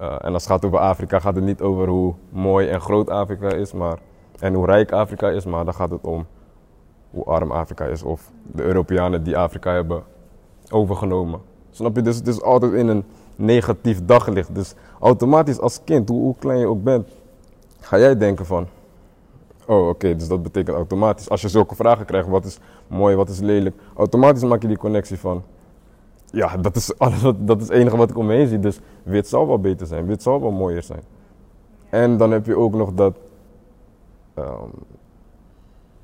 Uh, en als het gaat over Afrika, gaat het niet over hoe mooi en groot Afrika is maar, en hoe rijk Afrika is, maar dan gaat het om hoe arm Afrika is of de Europeanen die Afrika hebben overgenomen. Snap je? Dus het is altijd in een negatief daglicht. Dus automatisch als kind, hoe klein je ook bent, ga jij denken van, Oh, oké, dus dat betekent automatisch. Als je zulke vragen krijgt, wat is mooi, wat is lelijk, automatisch maak je die connectie van. Ja, dat is, dat is het enige wat ik om me heen zie. Dus wit zal wel beter zijn, wit zal wel mooier zijn. En dan heb je ook nog dat um,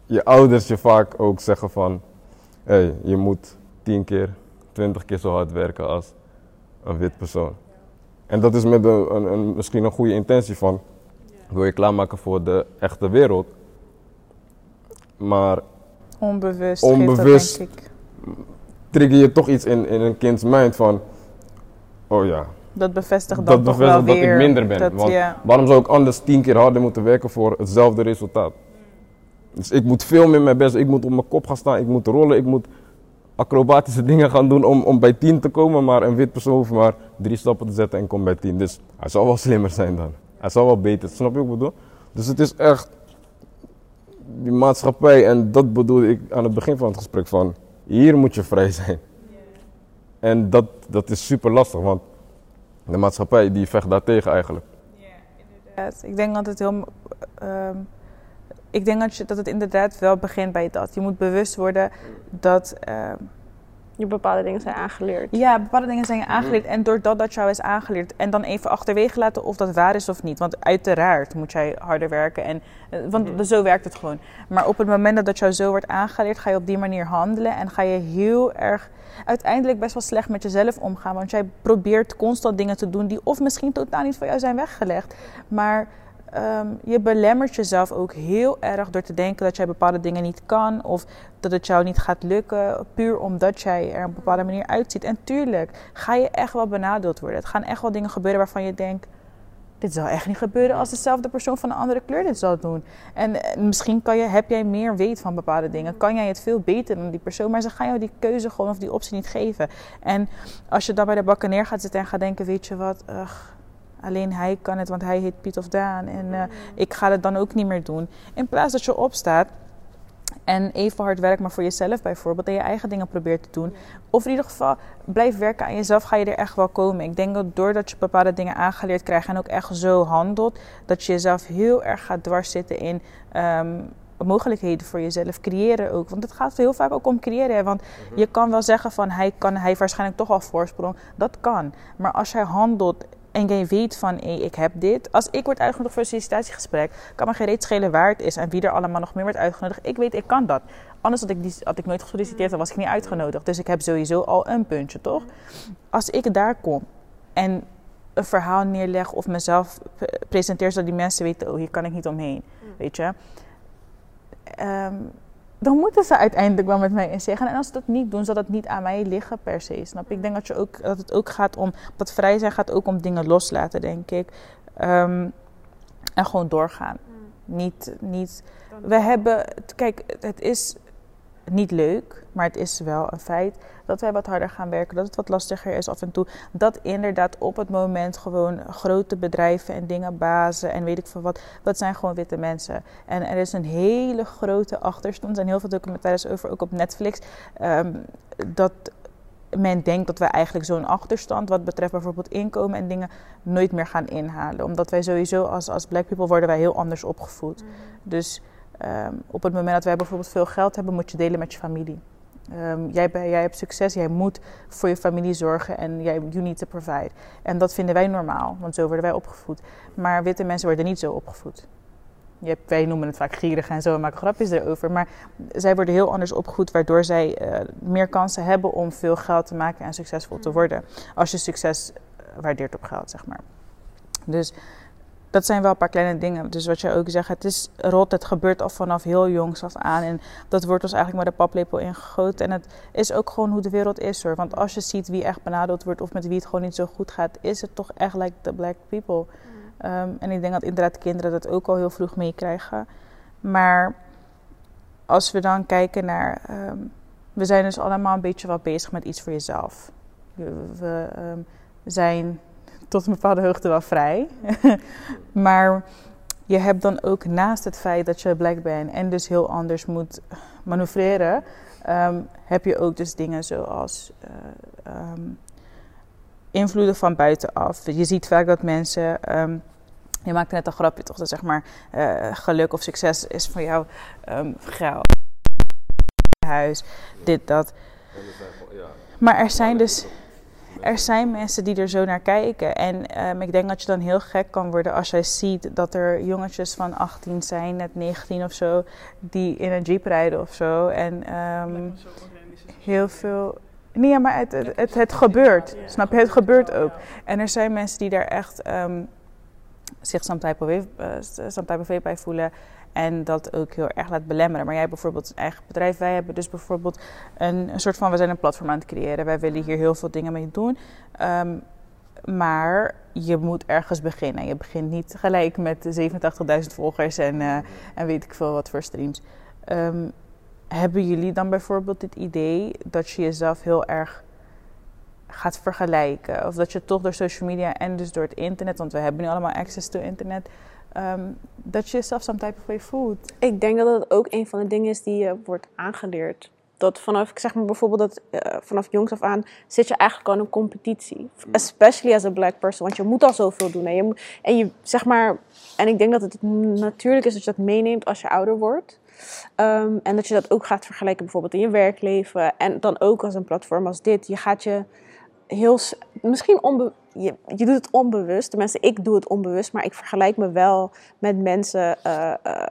je ouders je vaak ook zeggen van, hé, hey, je moet tien keer, twintig keer zo hard werken als een wit persoon. En dat is met een, een, een misschien een goede intentie van, wil je klaarmaken voor de echte wereld. Maar onbewust, onbewust denk ik. Trigger je toch iets in, in een kinds mind van, oh ja. Dat bevestigt dat bevestigt wel dat weer, ik minder ben. Want waarom zou ik anders tien keer harder moeten werken voor hetzelfde resultaat? Dus ik moet veel meer mijn best, ik moet op mijn kop gaan staan, ik moet rollen, ik moet acrobatische dingen gaan doen om, om bij tien te komen. Maar een wit persoon hoeft maar drie stappen te zetten en komt bij tien. Dus hij zal wel slimmer zijn dan. Hij zal wel beter, snap je wat ik bedoel? Dus het is echt die maatschappij, en dat bedoelde ik aan het begin van het gesprek, van hier moet je vrij zijn. En dat, dat is super lastig, want de maatschappij die vecht daartegen eigenlijk. Ja, inderdaad. Ik denk dat het heel. Uh, ik denk dat, je, dat het inderdaad wel begint bij dat. Je moet bewust worden dat. Uh, je bepaalde dingen zijn aangeleerd. Ja, bepaalde dingen zijn je aangeleerd. En doordat dat jou is aangeleerd. En dan even achterwege laten of dat waar is of niet. Want uiteraard moet jij harder werken. En, eh, want mm. zo werkt het gewoon. Maar op het moment dat dat jou zo wordt aangeleerd, ga je op die manier handelen. En ga je heel erg uiteindelijk best wel slecht met jezelf omgaan. Want jij probeert constant dingen te doen die of misschien totaal niet voor jou zijn weggelegd. Maar Ehm, je belemmert jezelf ook heel erg door te denken dat jij bepaalde dingen niet kan of dat het jou niet gaat lukken, puur omdat jij er op een bepaalde manier uitziet. En tuurlijk ga je echt wel benadeeld worden. Het gaan echt wel dingen gebeuren waarvan je denkt. Dit zal echt niet gebeuren als dezelfde persoon van een andere kleur dit zal doen. En misschien kan je, heb jij meer weet van bepaalde dingen. Kan jij het veel beter dan die persoon. Maar ze gaan jou die keuze gewoon of die optie niet geven. En als je dan bij de bakken neer gaat zitten en gaat denken: Weet je wat, Alleen hij kan het, want hij heet Piet of Daan. En uh, ik ga het dan ook niet meer doen. In plaats dat je opstaat en even hard werkt, maar voor jezelf bijvoorbeeld. En je eigen dingen probeert te doen. Of in ieder geval blijf werken aan jezelf, ga je er echt wel komen. Ik denk dat doordat je bepaalde dingen aangeleerd krijgt en ook echt zo handelt, dat je jezelf heel erg gaat dwarszitten in. Um, mogelijkheden voor jezelf creëren ook. Want het gaat heel vaak ook om creëren. Want mhm. je kan wel zeggen van hij kan hij waarschijnlijk toch al voorsprong. Dat kan. Maar als hij handelt en jij weet van, hé, ik heb dit. Als ik word uitgenodigd voor een sollicitatiegesprek, kan me geen reet schelen waar het is en wie er allemaal nog meer wordt uitgenodigd. Ik weet, ik kan dat. Anders had ik, die, had ik nooit gesolliciteerd, dan was ik niet uitgenodigd. Dus ik heb sowieso al een puntje, toch? Als ik daar kom en een verhaal neerleg of mezelf presenteer, zodat die mensen weten, oh, hier kan ik niet omheen. Weet je? Um, dan moeten ze uiteindelijk wel met mij in zeggen. En als ze dat niet doen, zal dat niet aan mij liggen per se. Snap Ik denk dat, je ook, dat het ook gaat om. Dat vrij zijn gaat ook om dingen loslaten, denk ik. Ehm, en gewoon doorgaan. Hmm. Niet, niet. We hebben. Kijk, het is niet leuk, maar het is wel een feit dat wij wat harder gaan werken, dat het wat lastiger is af en toe. Dat inderdaad op het moment gewoon grote bedrijven en dingen bazen en weet ik veel wat, dat zijn gewoon witte mensen. En er is een hele grote achterstand. Er zijn heel veel documentaires over, ook op Netflix, ehm, dat men denkt dat wij eigenlijk zo'n achterstand wat betreft bijvoorbeeld inkomen en dingen nooit meer gaan inhalen. Omdat wij sowieso als, als black people worden wij heel anders opgevoed. Mm. Dus um, op het moment dat wij bijvoorbeeld veel geld hebben, moet je delen met je familie. Um, jij, jij, hebt succes, jij moet voor je familie zorgen en jij, you need to provide. En dat vinden wij normaal, want zo worden wij opgevoed. Maar witte mensen worden niet zo opgevoed. je hebt, wij noemen het vaak gierig en zo en maken grapjes erover. Maar zij worden heel anders opgevoed, waardoor zij uh, meer kansen hebben om veel geld te maken en succesvol te worden. Als je succes waardeert op geld, zeg maar. Dus dat zijn wel een paar kleine dingen. Dus wat je ook zegt, het is rot, het gebeurt al vanaf heel jongs af aan. En dat wordt ons eigenlijk maar de paplepel ingegoten. En het is ook gewoon hoe de wereld is hoor. Want als je ziet wie echt benadeeld wordt of met wie het gewoon niet zo goed gaat, is het toch echt like the black people. Mm. Ehm, en ik denk dat inderdaad kinderen dat ook al heel vroeg meekrijgen. Maar als we dan kijken naar. Ehm, we zijn dus allemaal een beetje wel bezig met iets voor jezelf. We, ehm, zijn tot een bepaalde hoogte wel vrij. maar je hebt dan ook naast het feit dat je black bent en dus heel anders moet manoeuvreren, ehm, heb je ook dus dingen zoals uh, um, invloeden van buitenaf. Je ziet vaak dat mensen. Um, je maakt net een grapje toch, dat zeg maar uh, geluk of succes is voor jou geld, huis, dit, dat. Maar er zijn dus er zijn mensen die er zo naar kijken. En ehm, ik denk dat je dan heel gek kan worden als jij ziet dat er jongetjes van 18 zijn, net 19 of zo, die in een jeep rijden of zo. En um, heel veel. Nee, maar het, het, het, gebeurt. Snap je? Het gebeurt ook. En er zijn mensen die daar echt um, zich some type, of, uh, of bij voelen. En dat ook heel erg laat belemmeren. Maar jij bijvoorbeeld een eigen bedrijf. Wij hebben dus bijvoorbeeld een, soort van... We zijn een platform aan het creëren. Wij willen hier heel veel dingen mee doen. Um, maar je moet ergens beginnen. Je begint niet gelijk met 87.000 volgers en, uh, en weet ik veel wat voor streams. Um, hebben jullie dan bijvoorbeeld het idee dat je jezelf heel erg gaat vergelijken? Of dat je toch door social media en dus door het internet, want we hebben nu allemaal access to internet, um, dat je jezelf some type of way voelt. Ik denk dat het ook een van de dingen is die je wordt aangeleerd. Dat vanaf, ik zeg maar bijvoorbeeld dat uh, vanaf jongs af aan zit je eigenlijk al in een competitie. Especially as a black person, want je moet al zoveel doen. En je, moet, en je zeg maar, en ik denk dat het natuurlijk is dat je dat meeneemt als je ouder wordt. Um, en dat je dat ook gaat vergelijken bijvoorbeeld in je werkleven. En dan ook als een platform als dit. Je gaat je heel, misschien onbe, je, je doet het onbewust. Tenminste, ik doe het onbewust, maar ik vergelijk me wel met mensen uh, uh,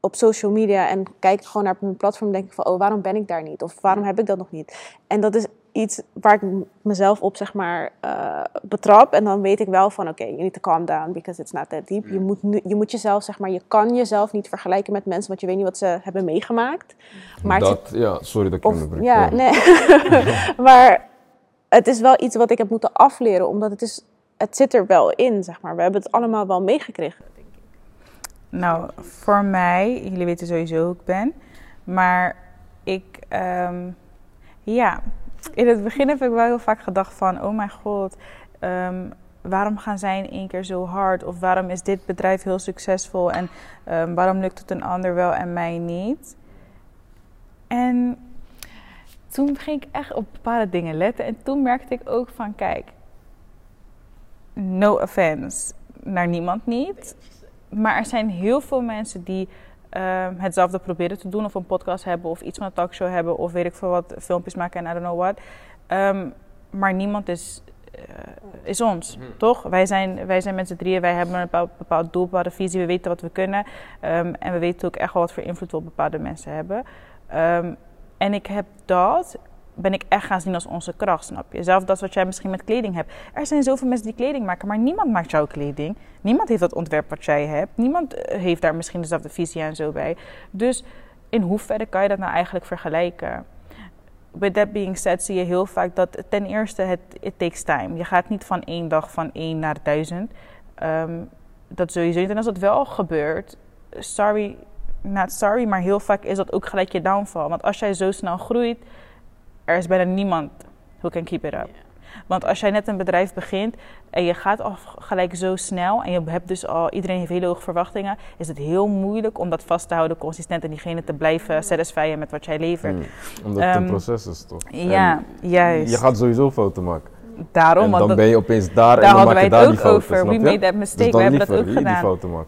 op social media en kijk gewoon naar mijn platform. Denk ik van, oh, waarom ben ik daar niet? Of waarom heb ik dat nog niet? En dat is iets waar ik mezelf op zeg maar uh, betrap. En dan weet ik wel van, oké, okay, you need to calm down because it's not that deep. Je moet, je moet jezelf, zeg maar, je kan jezelf niet vergelijken met mensen, want je weet niet wat ze hebben meegemaakt. Maar dat, ja, sorry dat ik je onderbreek. Ja, nee. maar het is wel iets wat ik heb moeten afleren, omdat het, is, het zit er wel in, zeg maar. We hebben het allemaal wel meegekregen, denk ik. Nou, voor mij, jullie weten sowieso hoe ik ben, maar ik, um, ja, in het begin heb ik wel heel vaak gedacht van, oh mijn god, um, waarom gaan zij in één keer zo hard? Of waarom is dit bedrijf heel succesvol en um, waarom lukt het een ander wel en mij niet? En toen ging ik echt op bepaalde dingen letten. En toen merkte ik ook van, kijk, no offense naar niemand niet. Maar er zijn heel veel mensen die uh, hetzelfde proberen te doen. Of een podcast hebben, of iets van een talkshow hebben. Of weet ik veel wat, filmpjes maken en I don't know what. Um, maar niemand is, uh, is ons, hmm. toch? Wij zijn, wij zijn met z'n drieën, wij hebben een bepaald, bepaald doel, een bepaalde visie. We weten wat we kunnen. Um, en we weten ook echt wel wat voor invloed we op bepaalde mensen hebben. Um, en ik heb dat, ben ik echt gaan zien als onze kracht, snap je? Zelf dat wat jij misschien met kleding hebt. Er zijn zoveel mensen die kleding maken, maar niemand maakt jouw kleding. Niemand heeft dat ontwerp wat jij hebt. Niemand eh, heeft daar misschien dezelfde visie en zo bij. Dus in hoeverre kan je dat nou eigenlijk vergelijken? With that being said zie je heel vaak dat ten eerste het it takes time. Je gaat niet van één dag van één naar duizend. Um, dat sowieso niet. En als dat wel gebeurt, sorry not sorry, maar heel vaak is dat ook gelijk je downfall. Want als jij zo snel groeit, er is bijna niemand who can keep it up. Want als jij net een bedrijf begint en je gaat al gelijk zo snel en je hebt dus al, iedereen heeft hele hoge verwachtingen, is het heel moeilijk om dat vast te houden, consistent en diegene te blijven satisfyen met wat jij levert. Mm, omdat het een ehm, proces is toch? Ja, juist. Je gaat sowieso fouten maken. Daarom, en dan dat- ben je opeens daar, en daar dan hadden maak je het daar ook die foto, over. We made that mistake. dan We hebben dat ook gedaan.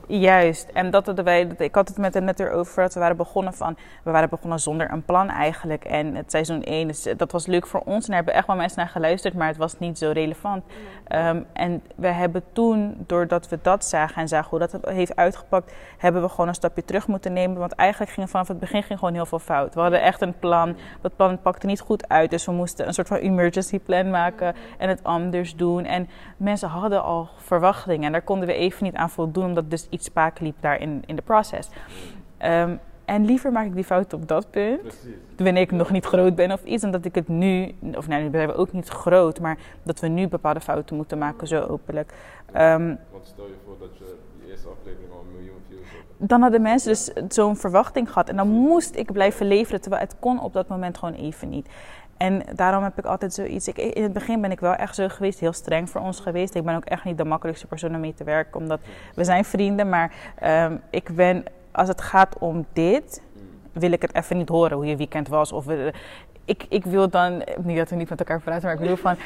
Juist, en dat hadden wij, ik had het met hem net erover, dat we waren begonnen van, we waren begonnen zonder een plan eigenlijk. En het seizoen 1, dus dat was leuk voor ons en daar hebben echt wel mensen naar geluisterd, maar het was niet zo relevant. Ehm, en we hebben toen, doordat we dat zagen en zagen hoe dat heeft uitgepakt, hebben we gewoon een stapje terug moeten nemen. Want eigenlijk ging vanaf het begin ging gewoon heel veel fout. We hadden echt een plan, dat plan pakte niet goed uit, dus we moesten een soort van emergency plan maken en het anders doen. En mensen hadden al verwachtingen en daar konden we even niet aan voldoen, omdat dus iets spaak liep daar in, in de process. Ehm, en liever maak ik die fout op dat punt, wanneer ik nog niet groot ben of iets, dan dat ik het nu, of nou, nu zijn we ook niet groot, maar dat we nu bepaalde fouten moeten maken, zo openlijk. Ehm, Want stel je voor dat je die eerste aflevering al een miljoen views hebt. dan hadden mensen dus zo'n verwachting gehad. En dan moest ik blijven leveren, terwijl het kon op dat moment gewoon even niet. En daarom heb ik altijd zoiets. Ik, in het begin ben ik wel echt zo geweest, heel streng voor ons geweest. Ik ben ook echt niet de makkelijkste persoon om mee te werken, omdat we zijn vrienden. Maar ehm, ik ben, als het gaat om dit, wil ik het even niet horen hoe je weekend was. Of we- ik, ik wil dan, niet dat we niet met elkaar praten, maar ik bedoel van,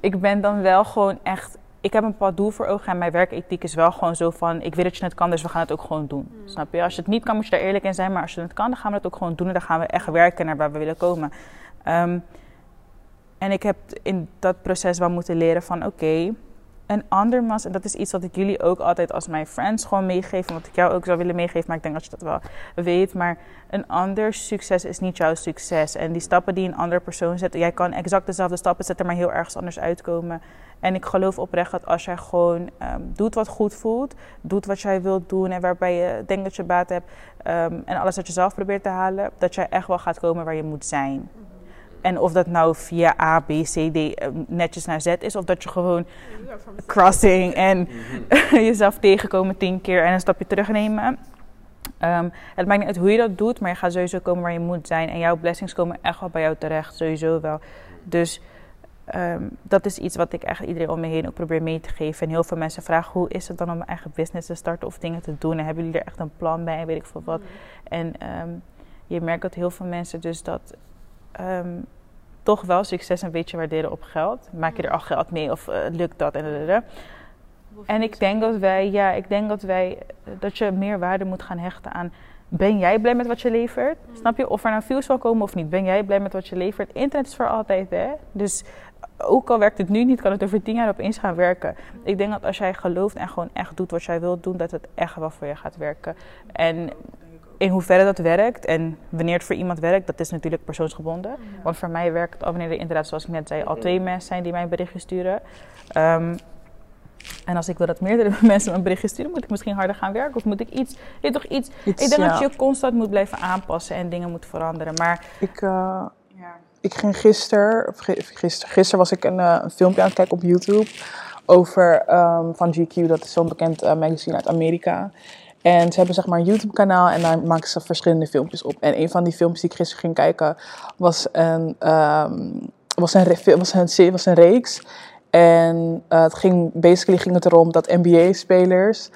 ik ben dan wel gewoon echt. Ik heb een bepaald doel voor ogen en mijn werkethiek is wel gewoon zo van: ik weet dat je het kan, dus we gaan het ook gewoon doen. Snap je? Als je het niet kan, moet je daar eerlijk in zijn, maar als je het kan, dan gaan we het ook gewoon doen en dan gaan we echt werken naar waar we willen komen. Ehm, en ik heb in dat proces wel moeten leren van: oké, een ander mas, en dat is iets wat ik jullie ook altijd als mijn friends gewoon meegeef, wat ik jou ook zou willen meegeven, maar ik denk dat je dat wel weet. Maar een ander succes is niet jouw succes. En die stappen die een andere persoon zet, jij kan exact dezelfde stappen zetten, maar heel ergens anders uitkomen. En ik geloof oprecht dat als jij gewoon ehm, doet wat goed voelt, doet wat jij wilt doen en waarbij je denkt dat je baat hebt, ehm, en alles wat je zelf probeert te halen, dat jij echt wel gaat komen waar je moet zijn. En of dat nou via A, B, C, D ehm, netjes naar Z is, of dat je gewoon crossing en jezelf tegenkomen tien keer en een stapje terugnemen. Ehm, het maakt niet uit hoe je dat doet, maar je gaat sowieso komen waar je moet zijn. En jouw blessings komen echt wel bij jou terecht, sowieso wel. Dus ehm, dat is iets wat ik echt iedereen om me heen ook probeer mee te geven. En heel veel mensen vragen, hoe is het dan om een eigen business te starten of dingen te doen? En hebben jullie er echt een plan bij en weet ik veel wat. En ehm, je merkt dat heel veel mensen dus dat ehm, toch wel succes een beetje waarderen op geld. Maak je er al geld mee of eh, lukt dat? En, en, en. En ik denk dat wij, ja, ik denk dat wij, eh, dat je meer waarde moet gaan hechten aan. Ben jij blij met wat je levert? Snap je? Of er nou views zal komen of niet. Ben jij blij met wat je levert? Internet is voor altijd, hè? Dus ook al werkt het nu niet, kan het over tien jaar opeens gaan werken. Ik denk dat als jij gelooft en gewoon echt doet wat jij wilt doen, dat het echt wel voor je gaat werken. En in hoeverre dat werkt en wanneer het voor iemand werkt, dat is natuurlijk persoonsgebonden. Want voor mij werkt het al wanneer er inderdaad, zoals ik net zei, al twee mensen zijn die mij een berichtje sturen. Ehm, en als ik wil dat meerdere mensen me een berichtje sturen, moet ik misschien harder gaan werken. Of moet ik iets, toch iets. Iets, ik denk ja. dat je constant moet blijven aanpassen en dingen moet veranderen. Maar Ik, eh, ik ging gisteren, of gi- gisteren, gisteren was ik een, eh, een filmpje aan het kijken op YouTube over ehm, van GQ, dat is zo'n bekend eh, magazine uit Amerika. En ze hebben zeg maar een YouTube kanaal en daar maken ze verschillende filmpjes op. En een van die filmpjes die ik gisteren ging kijken was een, ehm, was een, was een, was een reeks. En eh, het ging, basically ging het erom dat NBA-spelers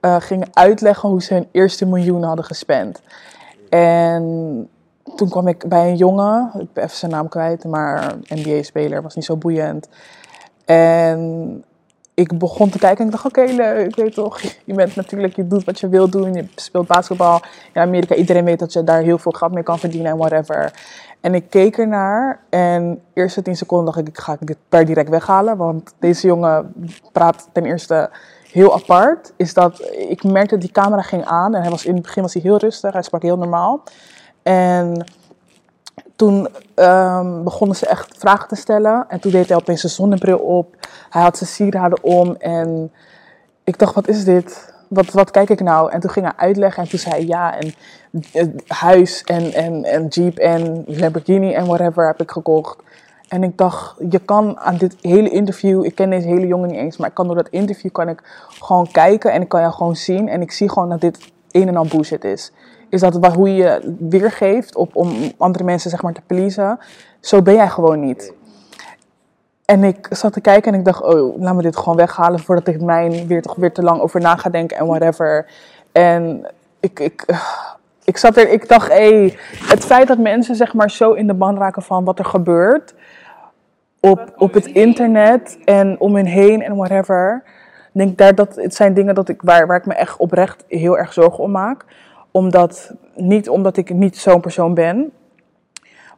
eh, gingen uitleggen hoe ze hun eerste miljoen hadden gespend. En toen kwam ik bij een jongen, ik ben even zijn naam kwijt, maar NBA-speler, was niet zo boeiend. En ik begon te kijken en ik dacht, oké, leuk, ik weet toch, je bent natuurlijk, je doet wat je wil doen, je speelt basketbal. In Amerika, iedereen weet dat je daar heel veel geld mee kan verdienen en whatever. En ik keek ernaar en eerste tien seconden dacht ik, ik ga dit per direct weghalen, want deze jongen praat ten eerste heel apart. Is dat, ik merkte dat die camera ging aan en hij was, in het begin was hij heel rustig, hij sprak heel normaal. En toen ehm, begonnen ze echt vragen te stellen. En toen deed hij opeens zijn zonnebril op. Hij had zijn sieraden om. En ik dacht, wat is dit? Wat, wat kijk ik nou? En toen ging hij uitleggen. En toen zei hij, ja, en huis en, en, en jeep en Lamborghini en whatever heb ik gekocht. En ik dacht, je kan aan dit hele interview, ik ken deze hele jongen niet eens, maar ik kan door dat interview kan ik gewoon kijken en ik kan jou gewoon zien. En ik zie gewoon dat dit een en al bullshit is. Is dat wat, hoe je je weergeeft op, om andere mensen zeg maar te pleasen. Zo ben jij gewoon niet. En ik zat te kijken en ik dacht, oh, laat me dit gewoon weghalen voordat ik mijn weer toch weer te lang over na ga denken en whatever. En ik, ik, ik zat er, ik dacht, hé, het feit dat mensen zeg maar zo in de ban raken van wat er gebeurt, op, op het internet en om hen heen en whatever. Ik denk daar dat het zijn dingen dat ik, waar, waar ik me echt oprecht heel erg zorgen om maak. Omdat, niet omdat ik niet zo'n persoon ben.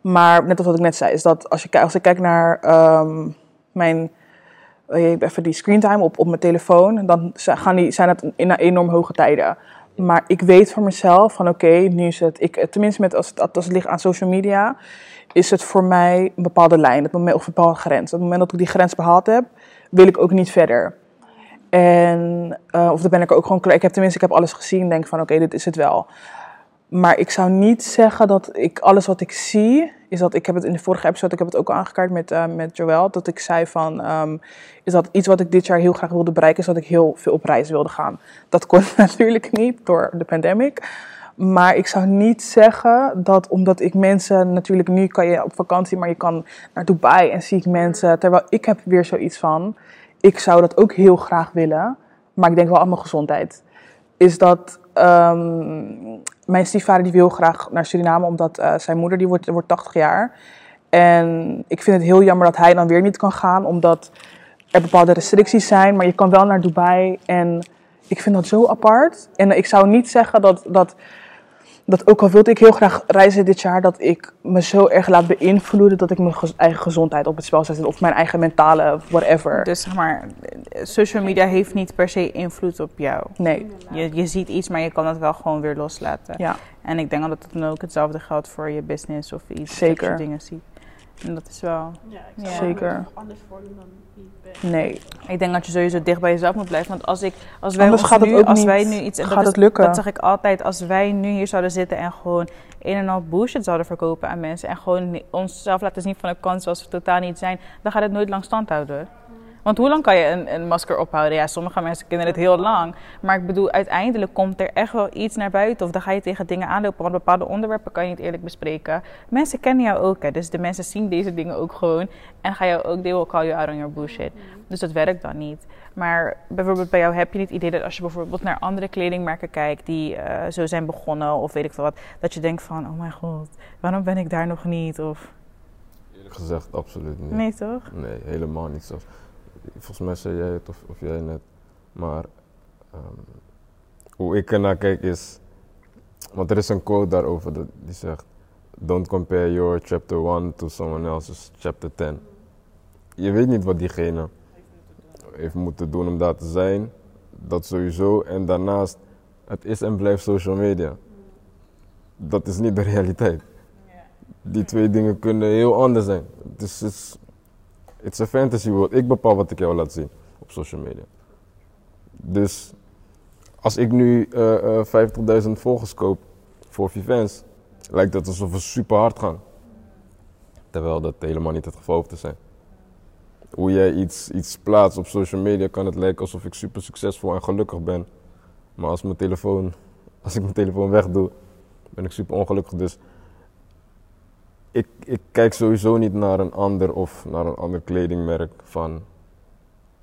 Maar net als wat ik net zei, is dat als, je, als ik kijk naar ehm, mijn eh, even die screentime op, op mijn telefoon, dan gaan die, zijn het in enorm hoge tijden. Maar ik weet voor mezelf van oké, nu is het, ik, tenminste met als, het, als het ligt aan social media, is het voor mij een bepaalde lijn, het moment, of een bepaalde grens. Op het moment dat ik die grens behaald heb, wil ik ook niet verder. En, uh, of dan ben ik ook gewoon klaar. Ik heb tenminste, ik heb alles gezien denk van oké, dit is het wel. Maar ik zou niet zeggen dat ik alles wat ik zie, is dat ik heb het in de vorige episode, ik heb het ook aangekaart met, uh, met Joël, dat ik zei van, um, is dat iets wat ik dit jaar heel graag wilde bereiken, is dat ik heel veel op reis wilde gaan. Dat kon natuurlijk niet door de pandemic. Maar ik zou niet zeggen dat omdat ik mensen, natuurlijk nu kan je op vakantie, maar je kan naar Dubai en zie ik mensen. Terwijl ik heb weer zoiets van, ik zou dat ook heel graag willen, maar ik denk wel aan mijn gezondheid. Is dat um, mijn stiefvader die wil graag naar Suriname, omdat uh, zijn moeder die wordt, wordt 80 jaar. En ik vind het heel jammer dat hij dan weer niet kan gaan, omdat er bepaalde restricties zijn. Maar je kan wel naar Dubai en ik vind dat zo apart. En ik zou niet zeggen dat, dat dat ook al wilde ik heel graag reizen dit jaar, dat ik me zo erg laat beïnvloeden dat ik mijn eigen gezondheid op het spel zet. Of mijn eigen mentale whatever. Dus zeg maar, social media heeft niet per se invloed op jou. Nee. Je, je ziet iets, maar je kan het wel gewoon weer loslaten. Ja. En ik denk dat het dan ook hetzelfde geldt voor je business of iets. Zeker. Dat je dingen ziet. En dat is wel... Ja, ik zou Zeker. anders voordoen dan wie ik ben. Nee. Ik denk dat je sowieso dicht bij jezelf moet blijven. Want als, ik, als, wij, ons nu, ook als niet- wij nu iets... en gaat dat het is- lukken. Dat zeg ik altijd. Als wij nu hier zouden zitten en gewoon een en al bullshit zouden verkopen aan mensen... en gewoon onszelf laten zien van de kant zoals we totaal niet zijn... dan gaat het nooit lang stand houden. Want hoe lang kan je een, een masker ophouden? Ja, sommige mensen kunnen het heel lang. Maar ik bedoel, uiteindelijk komt er echt wel iets naar buiten. Of dan ga je tegen dingen aanlopen. Want bepaalde onderwerpen kan je niet eerlijk bespreken. Mensen kennen jou ook. Hè, dus de mensen zien deze dingen ook gewoon. En gaan jou ook, they will call you out on your bullshit. Dus dat werkt dan niet. Maar bijvoorbeeld bij jou heb je niet het idee dat als je bijvoorbeeld naar andere kledingmerken kijkt. die eh, zo zijn begonnen. of weet ik veel wat. dat je denkt van: oh mijn god, waarom ben ik daar nog niet? Of Eerlijk gezegd, absoluut niet. nee, toch? Nee, helemaal niet zelfs. Volgens mij zei jij het of, of jij net. Maar ehm, hoe ik ernaar kijk is. Want er is een quote daarover dat, die zegt: Don't compare your chapter 1 to someone else's chapter 10. Je weet niet wat diegene heeft moeten doen om daar te zijn. Dat sowieso. En daarnaast, het is en blijft social media. Dat is niet de realiteit. Die twee dingen kunnen heel anders zijn. Het is, het is It's a fantasy world. Ik bepaal wat ik jou laat zien op social media. Dus als ik nu eh, eh, 50.000 volgers koop voor Vivens, lijkt dat alsof we super hard gaan. Terwijl dat helemaal niet het geval hoeft te zijn. Hoe jij iets, iets plaatst op social media kan het lijken alsof ik super succesvol en gelukkig ben. Maar als, mijn telefoon, als ik mijn telefoon wegdoe, ben ik super ongelukkig. Dus ik, ik kijk sowieso niet naar een ander of naar een ander kledingmerk van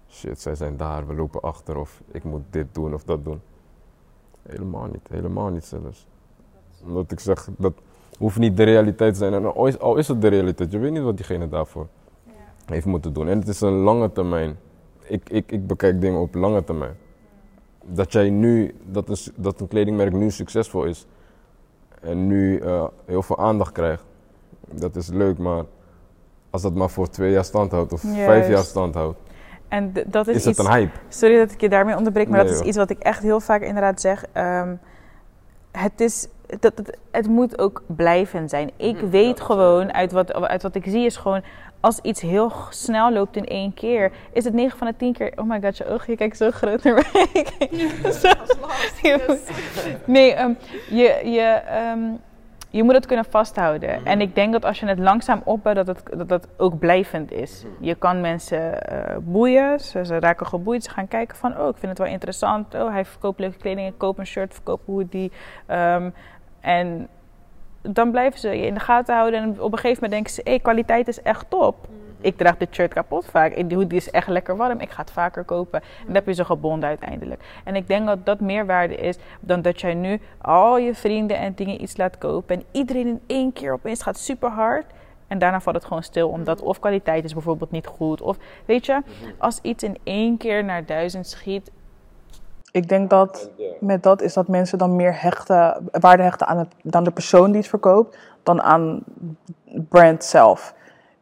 shit, zij zijn daar, we lopen achter of ik moet dit doen of dat doen. Helemaal niet, helemaal niet zelfs. Omdat ik zeg, dat hoeft niet de realiteit te zijn. En al is, al is het de realiteit, je weet niet wat diegene daarvoor heeft moeten doen. En het is een lange termijn. Ik, ik, ik bekijk dingen op lange termijn. Dat jij nu, dat een, dat een kledingmerk nu succesvol is en nu eh, heel veel aandacht krijgt, dat is leuk, maar als dat maar voor twee jaar stand houdt of vijf jaar stand houdt, En dat is, is het iets... een hype. Sorry dat ik je daarmee onderbreek, maar Nee, dat is iets wat ik echt heel vaak inderdaad zeg. Ehm, het, is, dat, het, het moet ook blijvend zijn. Ik weet gewoon, uit wat, uit wat ik zie, is gewoon... Als iets heel snel loopt in één keer, is het 9 van de 10 keer... Oh my god, je ogen, je kijkt zo groot naar mij. Zo- nee, ehm, je, je, ehm, je moet het kunnen vasthouden. En ik denk dat als je het langzaam opbouwt, dat het, dat ook blijvend is. Je kan mensen eh, boeien, ze, ze raken geboeid, ze gaan kijken van... oh, ik vind het wel interessant, oh, hij verkoopt leuke kleding, ik koop een shirt, verkoop een hoodie. Ehm, en dan blijven ze je in de gaten houden en op een gegeven moment denken ze... hé, kwaliteit is echt top. Ik draag dit shirt kapot vaak. En die hoodie is echt lekker warm. Ik ga het vaker kopen. En dan heb je ze gebonden uiteindelijk. En ik denk dat dat meerwaarde is dan dat jij nu al je vrienden en dingen iets laat kopen. En iedereen in één keer opeens gaat super hard. En daarna valt het gewoon stil, omdat of kwaliteit is bijvoorbeeld niet goed. Of weet je, als iets in één keer naar duizend schiet. Ik denk dat met dat is dat mensen dan meer hechten, waarde hechten aan, het, dan de persoon die het verkoopt, dan aan brand zelf.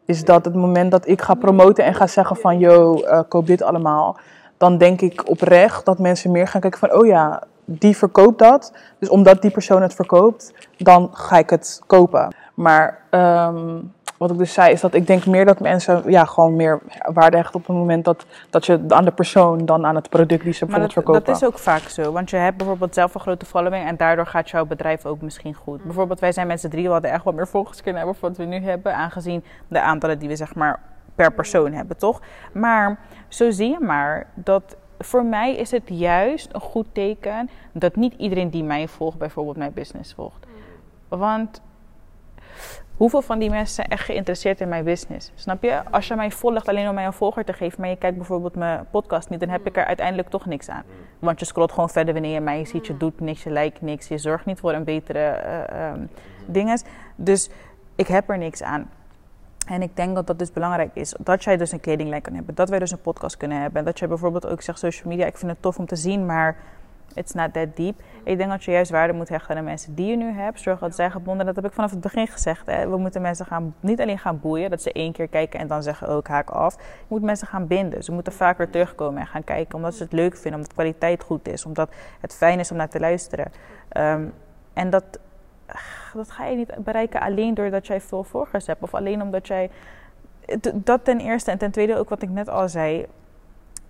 Is dat het moment dat ik ga promoten en ga zeggen van, yo, uh, koop dit allemaal. Dan denk ik oprecht dat mensen meer gaan kijken van, oh ja, die verkoopt dat. Dus omdat die persoon het verkoopt, dan ga ik het kopen. Maar um, wat ik dus zei, is dat ik denk meer dat mensen ja, gewoon meer waarde hechten op het moment dat, dat je aan de persoon dan aan het product die ze bijvoorbeeld dat, verkopen. Dat is ook vaak zo, want je hebt bijvoorbeeld zelf een grote following en daardoor gaat jouw bedrijf ook misschien goed. Bijvoorbeeld wij zijn met z'n drie, we hadden echt wat meer volgers kunnen hebben voor wat we nu hebben, aangezien de aantallen die we zeg maar per persoon hebben, toch? Maar zo zie je maar dat voor mij is het juist een goed teken dat niet iedereen die mij volgt bijvoorbeeld mijn business volgt. Want hoeveel van die mensen zijn echt geïnteresseerd in mijn business? Snap je? Als je mij volgt alleen om mij een volger te geven, maar je kijkt bijvoorbeeld mijn podcast niet, dan heb ik er uiteindelijk toch niks aan. Want je scrolt gewoon verder wanneer je mij ziet, je doet niks, je lijkt niks, je zorgt niet voor een betere uh, dinges. Dus ik heb er niks aan. En ik denk dat dat dus belangrijk is. Dat jij dus een kledinglijn kan hebben. Dat wij dus een podcast kunnen hebben. En dat jij bijvoorbeeld ook zegt social media. Ik vind het tof om te zien, maar it's not that deep. Ik denk dat je juist waarde moet hechten aan de mensen die je nu hebt. Zorg dat zij gebonden. Dat heb ik vanaf het begin gezegd. Hè. We moeten mensen gaan, niet alleen gaan boeien. Dat ze één keer kijken en dan zeggen, oh ik haak af. Je moet mensen gaan binden. Ze moeten vaker terugkomen en gaan kijken. Omdat ze het leuk vinden. Omdat de kwaliteit goed is. Omdat het fijn is om naar te luisteren. Um, en dat dat ga je niet bereiken alleen doordat jij veel volgers hebt. Of alleen omdat jij. Dat ten eerste. En ten tweede ook wat ik net al zei.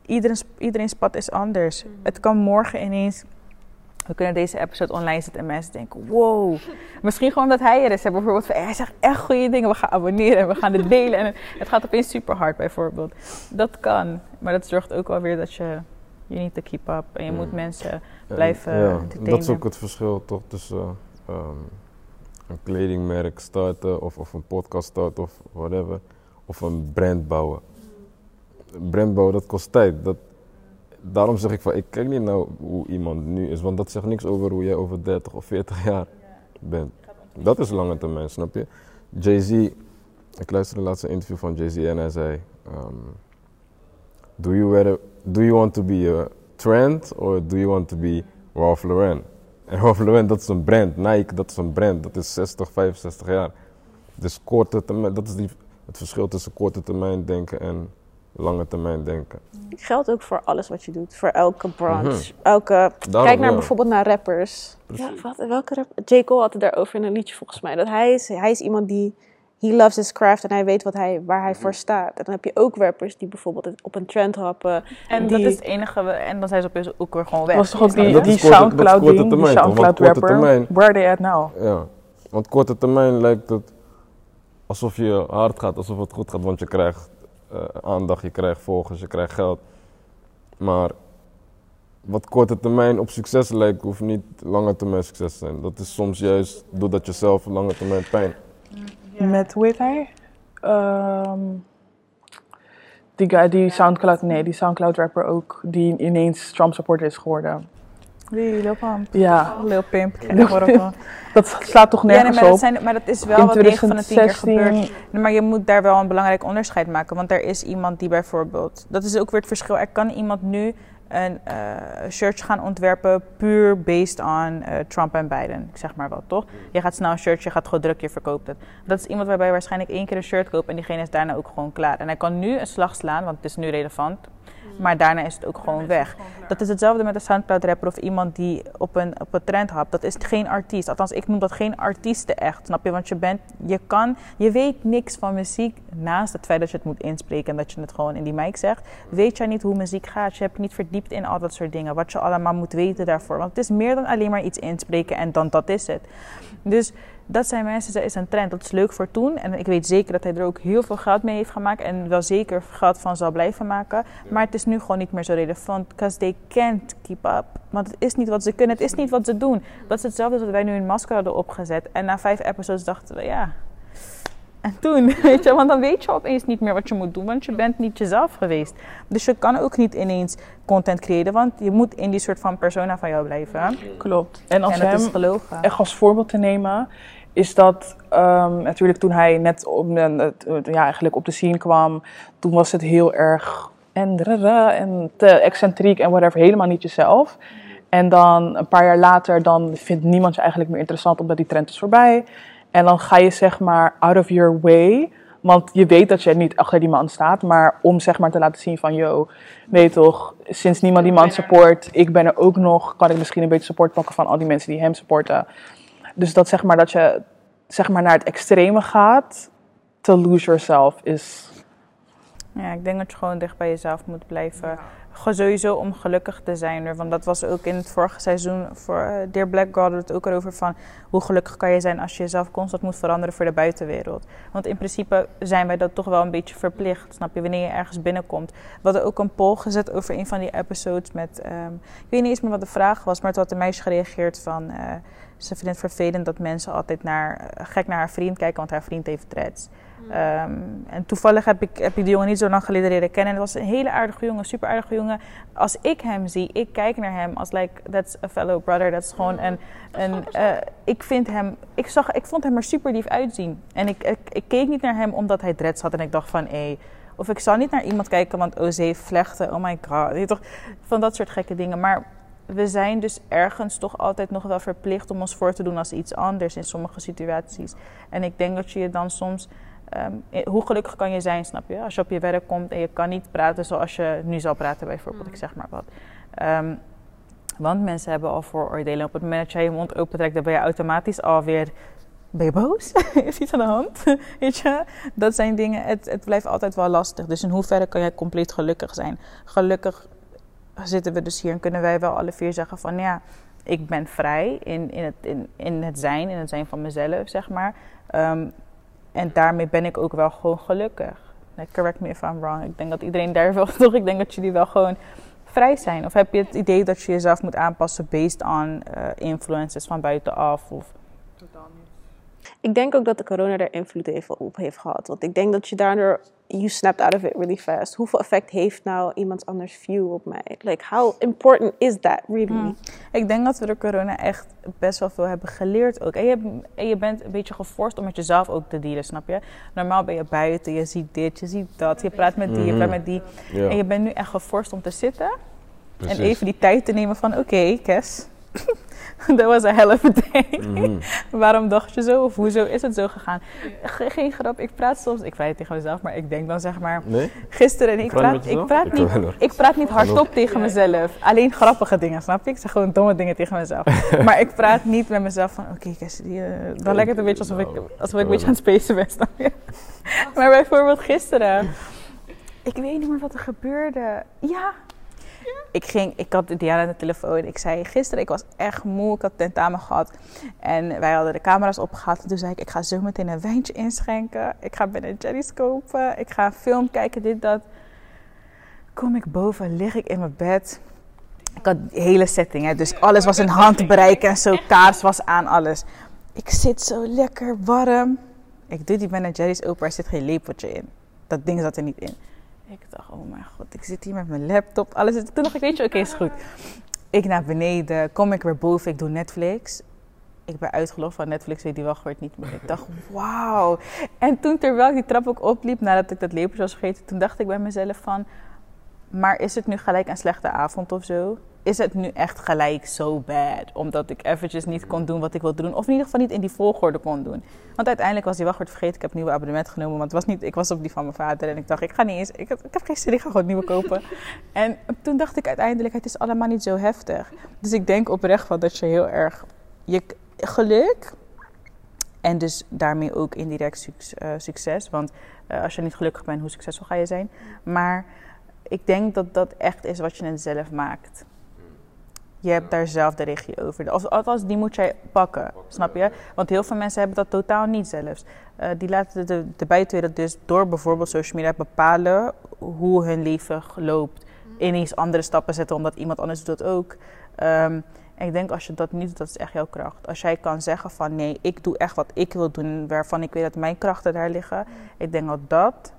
Iedereen, iedereen's pad is anders. Mm. Het kan morgen ineens. We kunnen deze episode online zetten en mensen denken: wow. Misschien gewoon dat hij er is. Bijvoorbeeld van, hij zegt echt goede dingen. We gaan abonneren en we gaan het delen. En het gaat opeens super hard, bijvoorbeeld. Dat kan. Maar dat zorgt ook wel weer dat je. Je niet te keep up. En je moet mensen blijven. Ja, dat is ook het verschil toch tussen. Um, een kledingmerk starten of, of een podcast starten of whatever. Of een brand bouwen. Bouwen, dat kost tijd. Dat, daarom zeg ik van, ik kijk niet naar hoe iemand nu is, want dat zegt niks over hoe jij over 30 of 40 jaar bent. Dat is lange termijn, snap je? Jay-Z, ik luisterde de laatste interview van Jay-Z en hij zei: um, do, you do you want to be a trend or do you want to be Ralph Lauren? En Ralph Lauren, dat is een brand. Nike, dat is een brand. Dat is 60, 65 jaar. Dus korte termijn, dat is die, het verschil tussen korte termijn denken en lange termijn denken. Geldt ook voor alles wat je doet. Voor elke branche. Mhm. elke, kijk naar bijvoorbeeld naar rappers. Ja, wat, welke rapper? J. Cole had het daarover in een liedje volgens mij. Dat hij is, hij is iemand die he loves his craft en hij weet wat hij, waar hij voor staat. En dan heb je ook rappers die bijvoorbeeld op een trend happen. En dat is het enige, en dan zijn ze opeens ook weer gewoon weg. Dat was toch ook die, die Soundcloud ding, die Soundcloud rapper, where they at now? Ja, want korte termijn lijkt het alsof je hard gaat, alsof het goed gaat, want je krijgt uh, aandacht, je krijgt volgers, je krijgt geld. Maar wat korte termijn op succes lijkt, hoeft niet lange termijn succes te zijn. Dat is soms juist doordat je zelf lange termijn pijn met, hoe heet hij? Um, die guy, die Soundcloud, nee, die Soundcloud rapper ook, die ineens Trump supporter is geworden. Wie, Lil Pump? Ja. Lil Pimp. dat slaat toch nergens ja, nee, maar op? Dat zijn, maar dat is wel wat 9 van de 10 keer gebeurt. Maar je moet daar wel een belangrijk onderscheid maken. Want er is iemand die bijvoorbeeld... Dat is ook weer het verschil. Er kan iemand nu een uh, shirtje gaan ontwerpen puur based on uh, Trump en Biden. Ik zeg maar wat, toch? Je gaat snel een shirtje, gaat gewoon druk, je verkoopt het. Dat is iemand waarbij je waarschijnlijk één keer een shirt koopt en diegene is daarna ook gewoon klaar. En hij kan nu een slag slaan, want het is nu relevant. Maar daarna is het ook gewoon weg. Dat is hetzelfde met een Soundcloud rapper of iemand die op een, op een trend hapt. Dat is geen artiest. Althans, ik noem dat geen artiesten echt. Snap je? Want je bent, je kan, je weet niks van muziek. Naast het feit dat je het moet inspreken en dat je het gewoon in die mic zegt. Weet jij niet hoe muziek gaat. Je hebt je niet verdiept in al dat soort dingen. Wat je allemaal moet weten daarvoor. Want het is meer dan alleen maar iets inspreken en dan dat is het. Dus dat zijn mensen, dat is een trend. Dat is leuk voor toen. En ik weet zeker dat hij er ook heel veel geld mee heeft gemaakt. En wel zeker geld van zal blijven maken. Maar het is nu gewoon niet meer zo relevant. Because they can't keep up. Want het is niet wat ze kunnen. Het is niet wat ze doen. Dat is hetzelfde als dat wij nu een masker hadden opgezet. En na vijf episodes dachten we, ja, en toen, weet je, want dan weet je opeens niet meer wat je moet doen, want je bent niet jezelf geweest. Dus je kan ook niet ineens content creëren, want je moet in die soort van persona van jou blijven. Klopt. En als en hem echt als voorbeeld te nemen, is dat ehm, natuurlijk toen hij net op, ja, eigenlijk op de scene kwam, toen was het heel erg en, en te excentriek en whatever, helemaal niet jezelf. En dan een paar jaar later, dan vindt niemand je eigenlijk meer interessant omdat die trend is voorbij. En dan ga je zeg maar out of your way, want je weet dat je niet achter die man staat, maar om zeg maar te laten zien van, yo, weet je toch, sinds niemand die man support, ik ben er ook nog, kan ik misschien een beetje support pakken van al die mensen die hem supporten. Dus dat zeg maar dat je zeg maar naar het extreme gaat, to lose yourself is. Ja, ik denk dat je gewoon dicht bij jezelf moet blijven. Gewoon sowieso om gelukkig te zijn. Want dat was ook in het vorige seizoen voor eh, Dear Black God het ook erover van hoe gelukkig kan je zijn als je jezelf constant moet veranderen voor de buitenwereld. Want in principe zijn wij dat toch wel een beetje verplicht, snap je, wanneer je ergens binnenkomt. We hadden ook een poll gezet over een van die episodes met, ehm, ik weet niet eens meer wat de vraag was, maar toen had een meisje gereageerd van, eh, ze vindt het vervelend dat mensen altijd naar, eh, gek naar haar vriend kijken, want haar vriend heeft dreads. Ehm, en toevallig heb ik, heb ik die jongen niet zo lang geleden leren kennen. En het was een hele aardige jongen, super aardige jongen. Als ik hem zie, ik kijk naar hem als like, that's a fellow brother. Dat is gewoon een, een eh, ik vind hem, ik, zag, ik vond hem er super lief uitzien. En ik, ik, ik keek niet naar hem omdat hij dreads had en ik dacht van, hé. of ik zou niet naar iemand kijken, want oh, ze heeft vlechten, oh my god. Toch, van dat soort gekke dingen. Maar we zijn dus ergens toch altijd nog wel verplicht om ons voor te doen als iets anders in sommige situaties. En ik denk dat je je dan soms Ehm, eh, hoe gelukkig kan je zijn, snap je? Als je op je werk komt en je kan niet praten zoals je nu zal praten, bijvoorbeeld, ik zeg maar wat. Ehm, want mensen hebben al vooroordelen. Op het moment dat jij je mond opentrekt, dan ben je automatisch alweer. Ben je boos? Is iets aan de hand? Weet je? Dat zijn dingen. Het, het blijft altijd wel lastig. Dus in hoeverre kan jij compleet gelukkig zijn? Gelukkig zitten we dus hier en kunnen wij wel alle vier zeggen van ja, ik ben vrij in, in, het, in, in het zijn, in het zijn van mezelf, zeg maar. Ehm, en daarmee ben ik ook wel gewoon gelukkig. Correct me if I'm wrong. Ik denk dat iedereen daar wel toch. Ik denk dat jullie wel gewoon vrij zijn. Of heb je het idee dat je jezelf moet aanpassen based on uh, influences van buitenaf? Of... Ik denk ook dat de corona er invloed heeft, op heeft gehad. Want ik denk dat je daardoor, you snapped out of it really fast. Hoeveel effect heeft nou iemand anders view op mij? Like, how important is that really? Hmm. Ik denk dat we door corona echt best wel veel hebben geleerd ook. En je, en je bent een beetje geforst om met jezelf ook te dealen, snap je? Normaal ben je buiten, je ziet dit, je ziet dat. Je praat met die, je praat met die. Ja. En je bent nu echt geforst om te zitten. Precies. En even die tijd te nemen van, oké, Kes. Dat was een hell of a day. Mhm. Waarom dacht je zo? Of hoezo is het zo gegaan? Ge- geen grap, ik praat soms, ik praat het tegen mezelf, maar ik denk dan zeg maar, Nee? gisteren, en ik Praat ik praat Ik niet, ik praat niet hardop tegen mezelf. Alleen grappige dingen, snap je? Ik zeg gewoon domme dingen tegen mezelf. maar ik praat niet met mezelf van, oké, die, eh, dan lijkt het een beetje alsof ik, Nou, alsof ik een beetje aan het spacen ben, snap je? maar bijvoorbeeld gisteren, ik weet niet meer wat er gebeurde. Ja. Ik, ging, ik had Diana aan de telefoon. Ik zei gisteren, ik was echt moe. Ik had tentamen gehad. En wij hadden de camera's opgehaald. En toen zei ik, ik ga zo meteen een wijntje inschenken. Ik ga Ben Jerry's kopen. Ik ga een film kijken, dit, dat. Kom ik boven, lig ik in mijn bed. Ik had de hele setting, hè, dus alles was in handbereik en zo. Kaars was aan, alles. Ik zit zo lekker warm. Ik doe die Ben Jerry's open, er zit geen lepeltje in. Dat ding zat er niet in. Ik dacht, oh mijn god, ik zit hier met mijn laptop. Alles zit... Toen dacht ik, weet je, oké, is goed. Ik naar beneden, kom ik weer boven, ik doe Netflix. Ik ben uitgelogd van Netflix, weet die wel gehoord niet meer. Ik dacht, wauw. En toen, terwijl ik die trap ook opliep, nadat ik dat lepeltje was vergeten, toen dacht ik bij mezelf van... Maar is het nu gelijk een slechte avond of zo? Is het nu echt gelijk zo bad? Omdat ik eventjes niet kon doen wat ik wilde doen. Of in ieder geval niet in die volgorde kon doen. Want uiteindelijk was die wachtwoord vergeten. Ik heb een nieuwe abonnement genomen. Want het was niet, ik was op die van mijn vader. En ik dacht, ik ga niet eens... Ik heb, ik heb geen zin, ik ga gewoon nieuwe kopen. en toen dacht ik uiteindelijk, het is allemaal niet zo heftig. Dus ik denk oprecht wel dat je heel erg... Je geluk... En dus daarmee ook indirect eh, succes. Want eh, als je niet gelukkig bent, hoe succesvol ga je zijn? Maar ik denk dat dat echt is wat je net zelf maakt. Je hebt daar zelf de regie over. Of althans, die moet jij pakken, snap je? Want heel veel mensen hebben dat totaal niet zelfs. Eh, die laten de, de buitenwereld dus door bijvoorbeeld social media bepalen hoe hun leven loopt. Ineens andere stappen zetten omdat iemand anders doet dat ook. Ehm, en ik denk als je dat niet doet, dat is echt jouw kracht. Als jij kan zeggen van nee, ik doe echt wat ik wil doen, waarvan ik weet dat mijn krachten daar liggen. Ik denk dat dat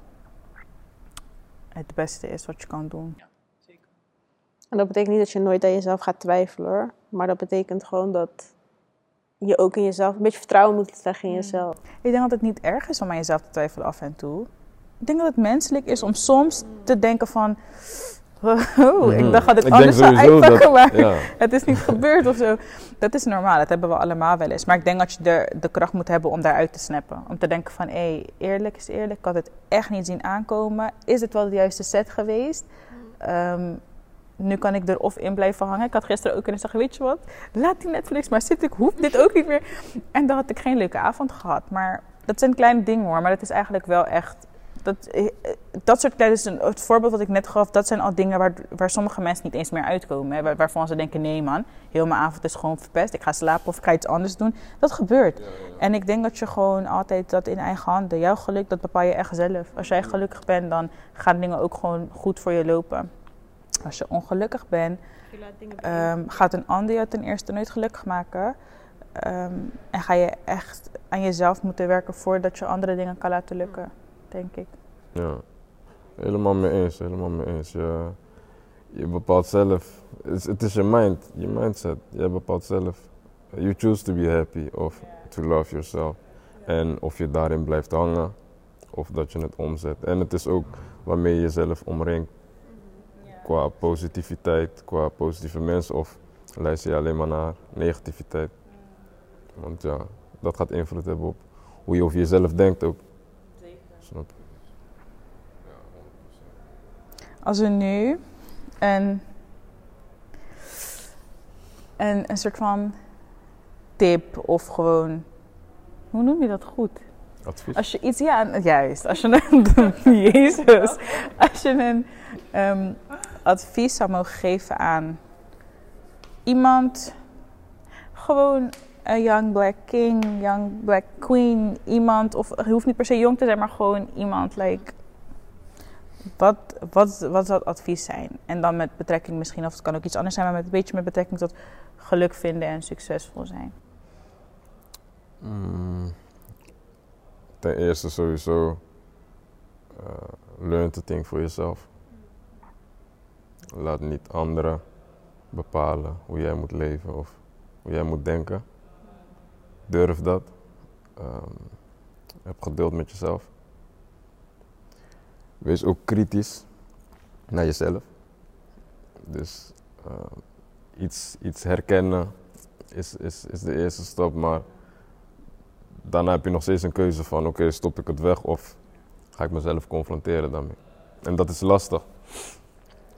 het beste is wat je kan doen. En dat betekent niet dat je nooit aan jezelf gaat twijfelen, hoor. maar dat betekent gewoon dat je ook in jezelf, een beetje vertrouwen moet leggen in jezelf. Ik denk dat het niet erg is om aan jezelf te twijfelen af en toe. Ik denk dat het menselijk is om soms te denken van... Oh, ik dacht dat het Ik anders zou uitpakken, dat- maar ja. het is niet gebeurd of zo. Dat is normaal, dat hebben we allemaal wel eens. Maar ik denk dat je de, de kracht moet hebben om daaruit te snappen. Om te denken van, hé, hey, eerlijk is eerlijk, ik had het echt niet zien aankomen. Is het wel de juiste set geweest? Ehm, nu kan ik er of in blijven hangen. Ik had gisteren ook kunnen zeggen, weet je wat, laat die Netflix maar zitten. Ik hoef dit ook niet meer. En dan had ik geen leuke avond gehad. Maar dat zijn kleine dingen hoor. Maar dat is eigenlijk wel echt... Dat, eh, dat soort kleine... Dus het voorbeeld wat ik net gaf, dat zijn al dingen waar, waar sommige mensen niet eens meer uitkomen. Hè, waar- waarvan ze denken, nee man, heel mijn avond is gewoon verpest. Ik ga slapen of ik ga iets anders doen. Dat gebeurt. En ik denk dat je gewoon altijd dat in eigen handen... Jouw geluk, dat bepaal je echt zelf. Als jij gelukkig bent, dan gaan dingen ook gewoon goed voor je lopen. Als je ongelukkig bent, Ehm, gaat een ander je ten eerste nooit gelukkig maken. Ehm, en ga je echt aan jezelf moeten werken voordat je andere dingen kan laten lukken, denk ik. Ja, helemaal mee eens, helemaal mee eens. Je, je bepaalt zelf, het is, je mind, je mindset. Jij bepaalt zelf. You choose to be happy of to love yourself. En of je daarin blijft hangen of dat je het omzet. En het is ook waarmee je jezelf omringt. Qua positiviteit, qua positieve mensen of luister je alleen maar naar negativiteit. Want ja, dat gaat invloed hebben op hoe je over jezelf denkt ook. Snap? Als we nu een, een, een soort van tip of gewoon, hoe noem je dat goed? Advies? Als je iets, ja, juist. Als je een, Jezus. Als je een ehm, advies zou mogen geven aan iemand, gewoon een young black king, young black queen, iemand, of je hoeft niet per se jong te zijn, maar gewoon iemand, like, wat, wat, wat zou het advies zijn? En dan met betrekking misschien, of het kan ook iets anders zijn, maar met een beetje met betrekking tot geluk vinden en succesvol zijn. Mm, ten eerste sowieso eh, learn to think for yourself. Laat niet anderen bepalen hoe jij moet leven of hoe jij moet denken. Durf dat. Ehm, heb geduld met jezelf. Wees ook kritisch naar jezelf. Dus eh, iets, iets herkennen is, is, is de eerste stap, maar daarna heb je nog steeds een keuze van oké, stop ik het weg of ga ik mezelf confronteren daarmee. En dat is lastig.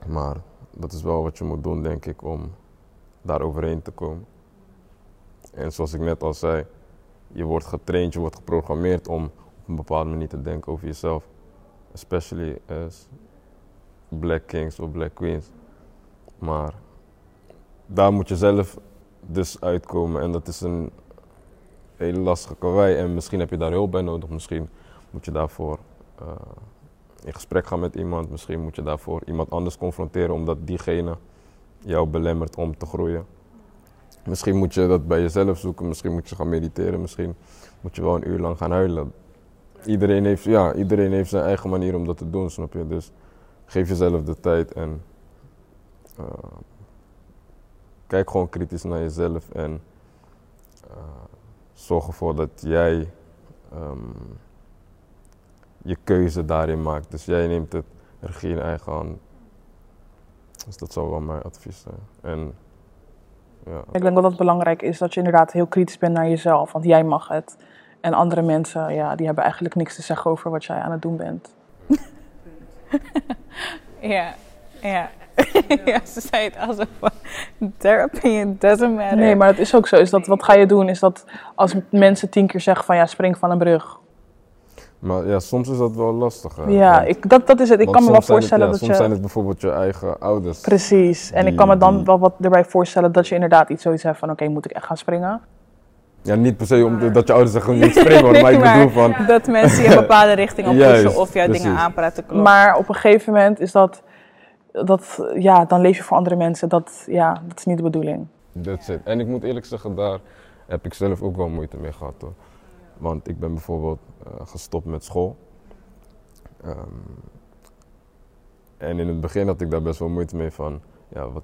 Maar dat is wel wat je moet doen, denk ik, om daar overheen te komen. En zoals ik net al zei, je wordt getraind, je wordt geprogrammeerd om op een bepaalde manier te denken over jezelf. Especially as black kings of black queens. Maar daar moet je zelf dus uitkomen en dat is een hele lastige karwei. En misschien heb je daar hulp bij nodig. Misschien moet je daarvoor eh, in gesprek gaan met iemand. Misschien moet je daarvoor iemand anders confronteren omdat diegene jou belemmert om te groeien. Misschien moet je dat bij jezelf zoeken. Misschien moet je gaan mediteren. Misschien moet je wel een uur lang gaan huilen. Iedereen heeft, ja, iedereen heeft zijn eigen manier om dat te doen, snap je? Dus geef jezelf de tijd en eh, kijk gewoon kritisch naar jezelf en eh, zorg ervoor dat jij ehm, je keuze daarin maakt. Dus jij neemt het regie in eigen hand. Dus dat zou wel mijn advies zijn. En ja, Ik denk dat het belangrijk is dat je inderdaad heel kritisch bent naar jezelf, want jij mag het. En andere mensen, ja, die hebben eigenlijk niks te zeggen over wat jij aan het doen bent. Ja, ja. ja, ze zei het alsof their opinion doesn't matter. Nee, maar het is ook zo. Is dat, wat ga je doen? Is dat als mensen tien keer zeggen van ja, spring van een brug. Maar ja, soms is dat wel lastig. hè. Ja, Want- ik, dat, dat is het. Ik kan me wel soms het- voorstellen ja, dat soms je... zijn het bijvoorbeeld je eigen ouders. Precies. En ik kan me dan die- wel wat erbij voorstellen dat je inderdaad iets zoiets hebt van oké, moet ik echt gaan springen? Ja, niet per se omdat dat je ouders zeggen niet springen, hoor, Nee, maar ik maar bedoel van... Dat mensen je een bepaalde richting op pushen of jou dingen aanpraten. Klopt. Maar op een gegeven moment is dat, dat, ja, dan leef je voor andere mensen. Dat, ja, dat is niet de bedoeling. That's it. En ik moet eerlijk zeggen, daar heb ik zelf ook wel moeite mee gehad hoor. Want ik ben bijvoorbeeld gestopt met school. Ehm, en in het begin had ik daar best wel moeite mee van, ja, wat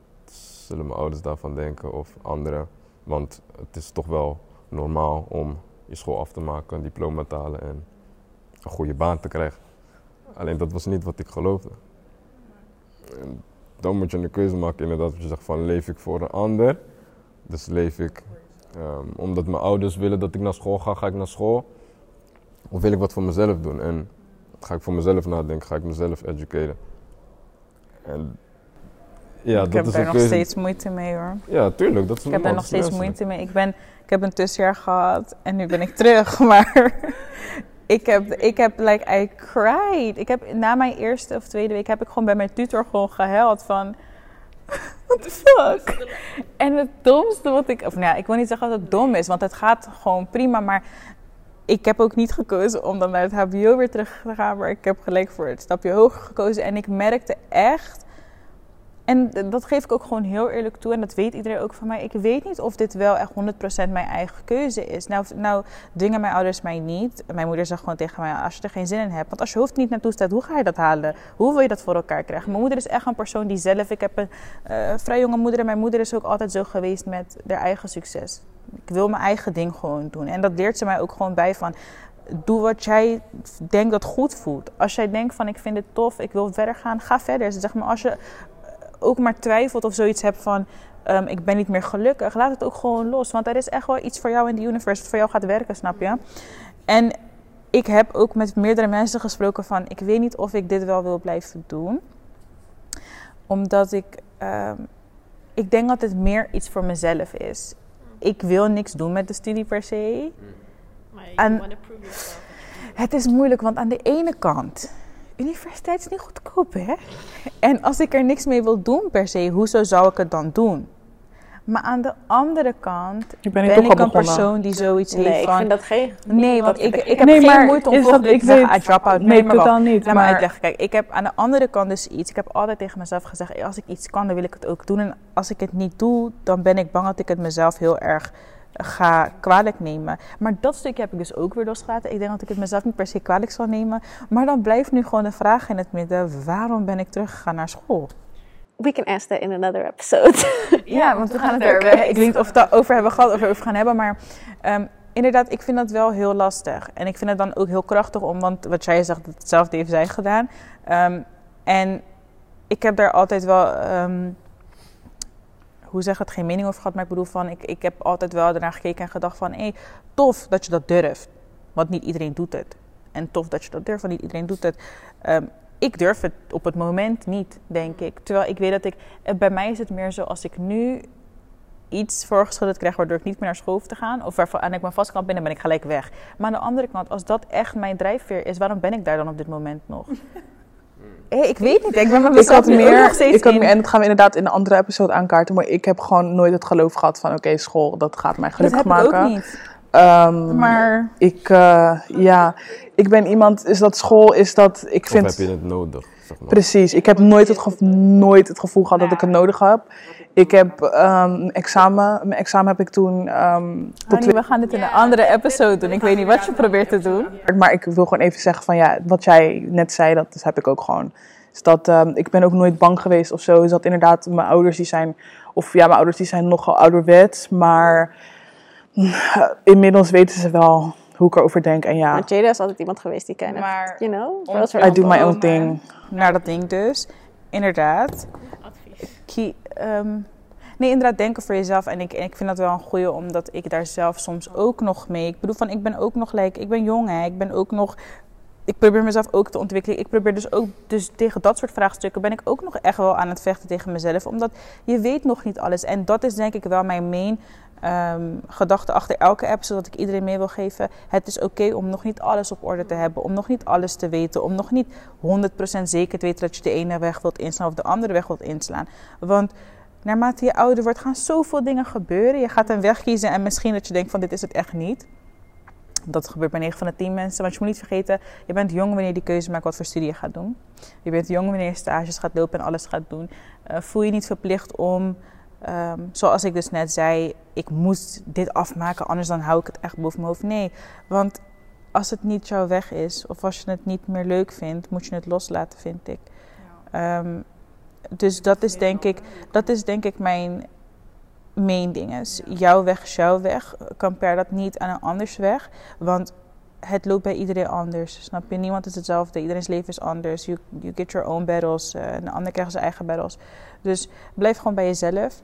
zullen mijn ouders daarvan denken of anderen. Want het is toch wel normaal om je school af te maken, een diploma te halen en een goede baan te krijgen. Alleen dat was niet wat ik geloofde. En dan moet je een keuze maken, inderdaad, dat je zegt van leef ik voor een ander. Dus leef ik ehm, omdat mijn ouders willen dat ik naar school ga, ga ik naar school. Of wil ik wat voor mezelf doen? En ga ik voor mezelf nadenken, ga ik mezelf educeren. En ja, ik dat heb is daar nog keuze. steeds moeite mee hoor. Ja, tuurlijk. Dat is Ik heb daar normaal, nog steeds moeite mee. Ik, ben, ik heb een tussenjaar gehad en nu ben ik terug. Maar ik heb, ik heb, like, I cried. Ik heb, na mijn eerste of tweede week heb ik gewoon bij mijn tutor gewoon gehuild van... What the fuck? En het domste wat ik... Of nou, ik wil niet zeggen dat het dom is, want het gaat gewoon prima. Maar ik heb ook niet gekozen om dan naar het hbo weer terug te gaan. Maar ik heb gelijk voor het stapje hoger gekozen. En ik merkte echt... En dat geef ik ook gewoon heel eerlijk toe. En dat weet iedereen ook van mij. Ik weet niet of dit wel echt 100% mijn eigen keuze is. Nou, nou dwingen mijn ouders mij niet. Mijn moeder zegt gewoon tegen mij, als je er geen zin in hebt. Want als je hoofd niet naartoe staat, hoe ga je dat halen? Hoe wil je dat voor elkaar krijgen? Mijn moeder is echt een persoon die zelf... Ik heb een eh, vrij jonge moeder. En mijn moeder is ook altijd zo geweest met haar eigen succes. Ik wil mijn eigen ding gewoon doen. En dat leert ze mij ook gewoon bij van... Doe wat jij denkt dat goed voelt. Als jij denkt van ik vind dit tof, ik wil verder gaan, ga verder. Zeg maar, als je ook maar twijfelt of zoiets hebt van ehm, ik ben niet meer gelukkig, laat het ook gewoon los. Want er is echt wel iets voor jou in de universe wat voor jou gaat werken, snap je? En ik heb ook met meerdere mensen gesproken van ik weet niet of ik dit wel wil blijven doen. Omdat ik, ehm, ik denk dat het meer iets voor mezelf is. Ik wil niks doen met de studie per se. Maar En-. Het is moeilijk, want aan de ene kant, universiteit is niet goedkoop, hè? En als ik er niks mee wil doen per se, hoezo zou ik het dan doen? Maar aan de andere kant Ik ben ik een persoon die zoiets Nee, heeft ik van... vind dat geen... Nee, want ik, ik heb Nee, geen moeite om volgende week ik te zeggen, I drop out. Nee, maar totaal niet. Laat me maar uitleggen. Kijk, ik heb aan de andere kant dus iets. Ik heb altijd tegen mezelf gezegd, "Hey, als ik iets kan, dan wil ik het ook doen. En als ik het niet doe, dan ben ik bang dat ik het mezelf heel erg ga kwalijk nemen. Maar dat stukje heb ik dus ook weer losgelaten. Ik denk dat ik het mezelf niet per se kwalijk zal nemen. Maar dan blijft nu gewoon de vraag in het midden, waarom ben ik teruggegaan naar school? We can ask that in another episode. Ja, want we gaan het er. Oké. Ik weet niet of we het over hebben gehad of we over gaan hebben, maar ehm, inderdaad, ik vind dat wel heel lastig. En ik vind het dan ook heel krachtig om, want wat jij zegt, hetzelfde heeft zij gedaan. Ehm, en ik heb daar altijd wel, ehm, hoe zeg het, geen mening over gehad, maar ik bedoel van, ik, ik heb altijd wel ernaar gekeken en gedacht van, hé, tof dat je dat durft. Want niet iedereen doet het. En tof dat je dat durft, want niet iedereen doet het. Ehm, ik durf het op het moment niet, denk ik. Terwijl ik weet dat ik eh, Bij mij is het meer zo als ik nu iets voorgeschoteld krijg waardoor ik niet meer naar school hoef te gaan. Of waarvan ik mijn vast kan binnen, ben ik gelijk weg. Maar aan de andere kant, als dat echt mijn drijfveer is, waarom ben ik daar dan op dit moment nog? Ik weet niet. Ik ben met ik mezelf meer, nog steeds ik had in- meer, en dat gaan we inderdaad in een andere episode aankaarten, maar ik heb gewoon nooit het geloof gehad van oké, school, dat gaat mij Dat gelukkig heb ik maken. ook niet. Ehm, Maar ik, eh, ja, ik ben iemand, is dat school, is dat, ik Of vind... heb je het nodig? Zeg maar. Precies, ik heb nooit het, gevo- nooit het gevoel gehad dat ik het nodig heb. Ik heb ehm, een examen, mijn examen heb ik toen ehm, tot Honey, we gaan dit in een andere episode doen. Ik weet niet wat je probeert te doen. Maar ik wil gewoon even zeggen van ja, wat jij net zei, dat dus heb ik ook gewoon. Is dat ehm, ik ben ook nooit bang geweest of zo. Is dat inderdaad mijn ouders die zijn, of ja, mijn ouders die zijn nogal ouderwets, maar inmiddels weten ze wel hoe ik erover denk. En ja, Maar Jada is altijd iemand geweest die of, Maar you know, I do my own thing. Naar dat ding dus. Inderdaad. Kie- ehm, nee, inderdaad, denken voor jezelf. En ik, en ik vind dat wel een goeie, omdat ik daar zelf soms ook nog mee. Ik bedoel, van, ik ben ook nog, like, ik ben jong, hè. Ik ben ook nog... Ik probeer mezelf ook te ontwikkelen. Ik probeer dus ook, dus tegen dat soort vraagstukken ben ik ook nog echt wel aan het vechten tegen mezelf. Omdat je weet nog niet alles. En dat is denk ik wel mijn main ehm, gedachte achter elke episode, dat ik iedereen mee wil geven. Het is oké om nog niet alles op orde te hebben, om nog niet alles te weten, om nog niet 100% zeker te weten dat je de ene weg wilt inslaan of de andere weg wilt inslaan. Want naarmate je ouder wordt, gaan zoveel dingen gebeuren. Je gaat een weg kiezen en misschien dat je denkt van dit is het echt niet. Dat gebeurt bij 9 van de 10 mensen. Want je moet niet vergeten, je bent jong wanneer je die keuze maakt wat voor studie je gaat doen. Je bent jong wanneer je stages gaat lopen en alles gaat doen. Eh, voel je niet verplicht om, ehm, zoals ik dus net zei, ik moet dit afmaken, anders dan hou ik het echt boven mijn hoofd. Nee, want als het niet jouw weg is, of als je het niet meer leuk vindt, moet je het loslaten, vind ik. Ehm, dus dat is denk ik, dat is denk ik mijn main ding is. Jouw weg is jouw weg. Compare dat niet aan een anders weg. Want het loopt bij iedereen anders. Snap je? Niemand is hetzelfde. Iedereen's leven is anders. You, you get your own battles. Uh, en de ander krijgt zijn eigen battles. Dus blijf gewoon bij jezelf.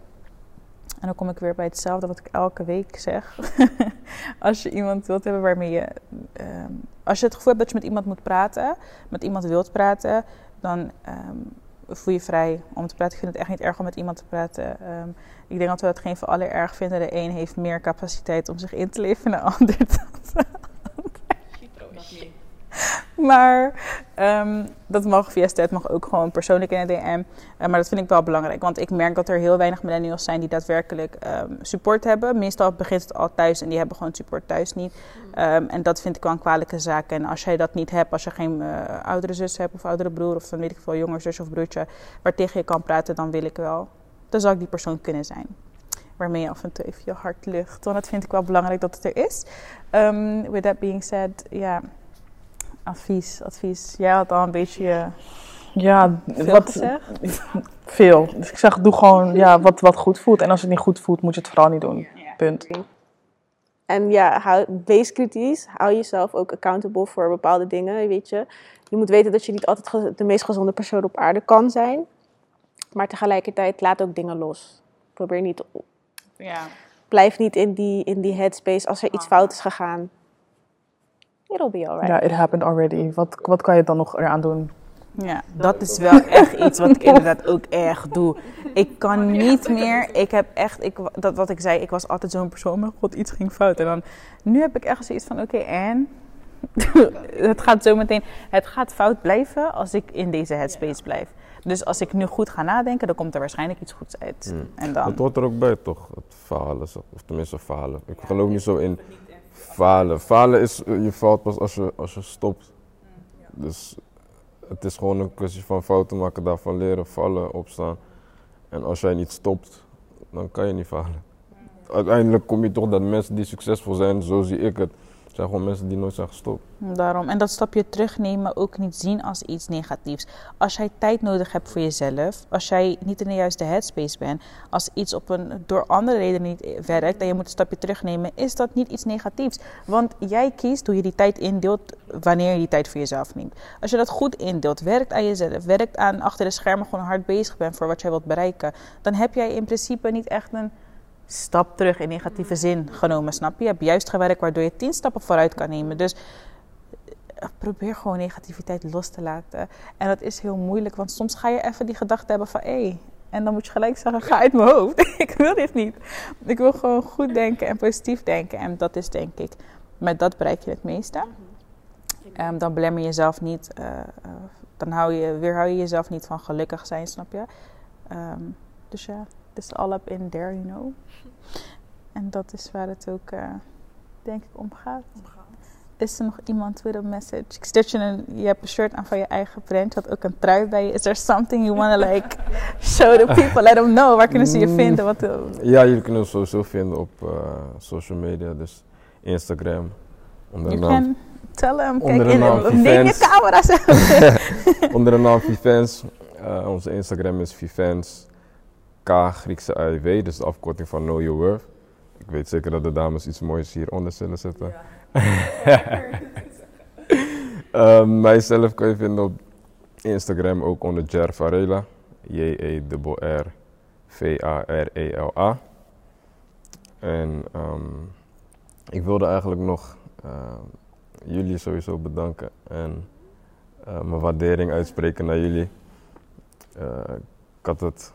En dan kom ik weer bij hetzelfde wat ik elke week zeg. als je iemand wilt hebben waarmee je. Um, als je het gevoel hebt dat je met iemand moet praten, met iemand wilt praten, dan um, voel je vrij om te praten. Ik vind het echt niet erg om met iemand te praten. Um, ik denk dat we het geen van alle erg vinden. De een heeft meer capaciteit om zich in te leven dan de ander. maar um, dat mag via stat, mag ook gewoon persoonlijk in de DM. Uh, maar dat vind ik wel belangrijk, want ik merk dat er heel weinig millennials zijn die daadwerkelijk um, support hebben. Meestal begint het al thuis en die hebben gewoon support thuis niet. Um, en dat vind ik wel een kwalijke zaak. En als jij dat niet hebt, als je geen uh, oudere zus hebt of oudere broer of dan weet ik veel, jonger zus of broertje waar tegen je kan praten, dan wil ik wel. Dan zou ik die persoon kunnen zijn waarmee je af en toe even je hart lucht. Want dat vind ik wel belangrijk dat het er is. With that being said, ja, advies, advies. Jij had al een beetje ja, veel wat, gezegd. Veel. Dus ik zeg, doe gewoon ja, wat, wat goed voelt. En als het niet goed voelt, moet je het vooral niet doen. Punt. En ja, hou, wees kritisch. Hou jezelf ook accountable voor bepaalde dingen, weet je. Je moet weten dat je niet altijd de meest gezonde persoon op aarde kan zijn. Maar tegelijkertijd, laat ook dingen los. Probeer niet... Ja. Blijf niet in die, in die headspace als er iets fout is gegaan. It'll be alright. Ja, it happened already. Wat, wat kan je dan nog eraan doen? Ja, dat is wel echt iets wat ik inderdaad ook echt doe. Ik kan niet meer, ik heb echt, ik, dat wat ik zei, ik was altijd zo'n persoon, maar god, iets ging fout. En dan, nu heb ik echt zoiets van, oké, en? het gaat zo meteen, het gaat fout blijven als ik in deze headspace blijf. Dus als ik nu goed ga nadenken, dan komt er waarschijnlijk iets goeds uit. Hmm. En dan, Dat hoort er ook bij, toch? Het falen, of tenminste falen. Ik geloof niet zo in falen. Falen is je fout pas als je, als je stopt. Dus het is gewoon een kwestie van fouten maken, daarvan leren, vallen, opstaan. En als jij niet stopt, dan kan je niet falen. Uiteindelijk kom je toch dat mensen die succesvol zijn, zo zie ik het, zijn gewoon mensen die nooit zijn gestopt. Daarom. En dat stapje terugnemen ook niet zien als iets negatiefs. Als jij tijd nodig hebt voor jezelf, als jij niet in de juiste headspace bent, als iets op een, door andere redenen niet werkt en je moet een stapje terugnemen, is dat niet iets negatiefs. Want jij kiest hoe je die tijd indeelt wanneer je die tijd voor jezelf neemt. Als je dat goed indeelt, werkt aan jezelf, werkt aan achter de schermen gewoon hard bezig bent voor wat jij wilt bereiken, dan heb jij in principe niet echt een stap terug in negatieve zin genomen, snap je? Je hebt juist gewerkt waardoor je tien stappen vooruit kan nemen. Dus probeer gewoon negativiteit los te laten. En dat is heel moeilijk, want soms ga je even die gedachte hebben van... hé, en dan moet je gelijk zeggen, ga uit mijn hoofd. ik wil dit niet. Ik wil gewoon goed denken en positief denken. En dat is denk ik, met dat bereik je het meeste. Um, dan belemmer je jezelf niet, uh, dan hou je, weerhou je jezelf niet van gelukkig zijn, snap je? Um, dus ja, het is all up in there, you know. En dat is waar het ook, uh, denk ik, om gaat. Is er nog iemand with a message? Ik stuur je een, je hebt een shirt aan van je eigen brand. Je had ook een trui bij je. Is there something you want to like show the people? Let them know. Waar kunnen ze je vinden? Wat, Ja, jullie kunnen ons sowieso vinden op uh, social media. Dus Instagram. Onder de you naam, can tell them. onder Kijk, de naam in, neem je camera onder de naam Vivens. Uh, onze Instagram is Vivens K Griekse AIW. Dus de afkorting van Know Your Worth. Ik weet zeker dat de dames iets moois hieronder zullen zetten. um, mijzelf kan je vinden op Instagram ook onder Jer Varela. J-E-R-R-V-A-R-E-L-A. En um, ik wilde eigenlijk nog uh, jullie sowieso bedanken en uh, mijn waardering uitspreken naar jullie. Uh, ik had het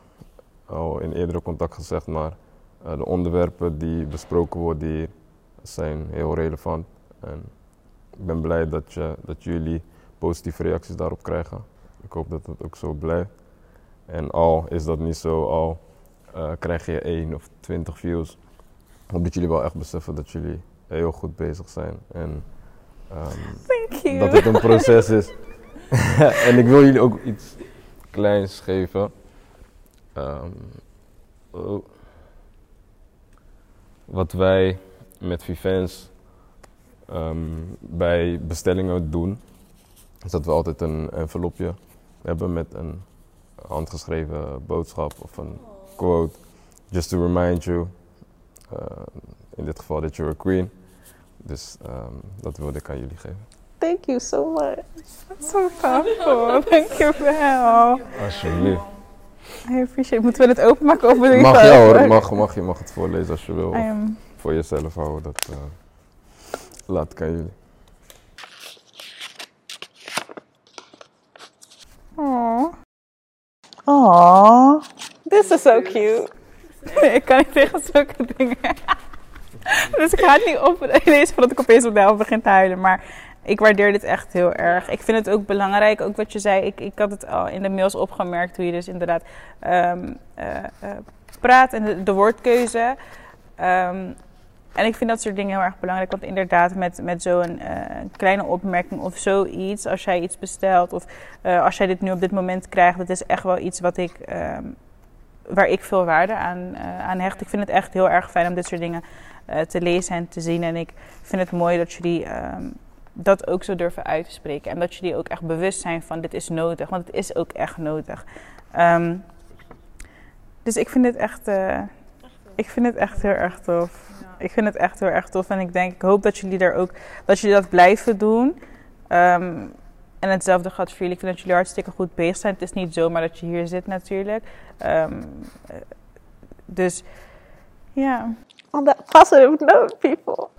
al in eerdere contact gezegd, maar uh, de onderwerpen die besproken worden hier zijn heel relevant. En ik ben blij dat, je, dat jullie positieve reacties daarop krijgen. Ik hoop dat het ook zo blijft. En al is dat niet zo, al uh, krijg je 1 of 20 views. Ik hoop dat jullie wel echt beseffen dat jullie heel goed bezig zijn. En um, dat het een proces is. en ik wil jullie ook iets kleins geven. Um, oh. Wat wij met Vivens um, bij bestellingen doen, is dat we altijd een envelopje hebben met een handgeschreven boodschap of een quote. just to remind you, uh, in dit geval dat you're a queen. Dus um, dat wilde ik aan jullie geven. Thank you so much. That's so thoughtful. Dankjewel. Alsjeblieft. I appreciate Moeten we het openmaken of je Mag het jou hoor, mag, mag, je mag het voorlezen als je wil. I Of am- voor jezelf houden, dat uh, laat ik aan jullie. Aw. Aww. This is so cute. ik kan niet tegen zulke dingen. dus ik ga het niet oplezen voordat ik opeens op de helft begin te huilen. Maar ik waardeer dit echt heel erg. Ik vind het ook belangrijk, ook wat je zei. Ik, ik had het al in de mails opgemerkt hoe je dus inderdaad ehm, eh, eh, praat en de, woordkeuze. Ehm, en ik vind dat soort dingen heel erg belangrijk. Want inderdaad, met, met zo'n eh, kleine opmerking of zoiets, als jij iets bestelt of als jij dit nu op dit moment krijgt, dat is echt wel iets wat ik, ehm, waar ik veel waarde aan, aan hecht. Ik vind het echt heel erg fijn om dit soort dingen te lezen en te zien. En ik vind het mooi dat jullie dat ook zo durven uit te spreken. En dat jullie ook echt bewust zijn van dit is nodig. Want het is ook echt nodig. Ehm, dus ik vind het echt, eh, ik vind het echt heel erg tof. Ik vind het echt heel erg tof. En ik denk, ik hoop dat jullie daar ook, dat jullie dat blijven doen. Ehm, en hetzelfde geldt voor jullie. Ik vind dat jullie hartstikke goed bezig zijn. Het is niet zomaar dat je hier zit natuurlijk. Ehm, eh, dus ja, On that positive note, people.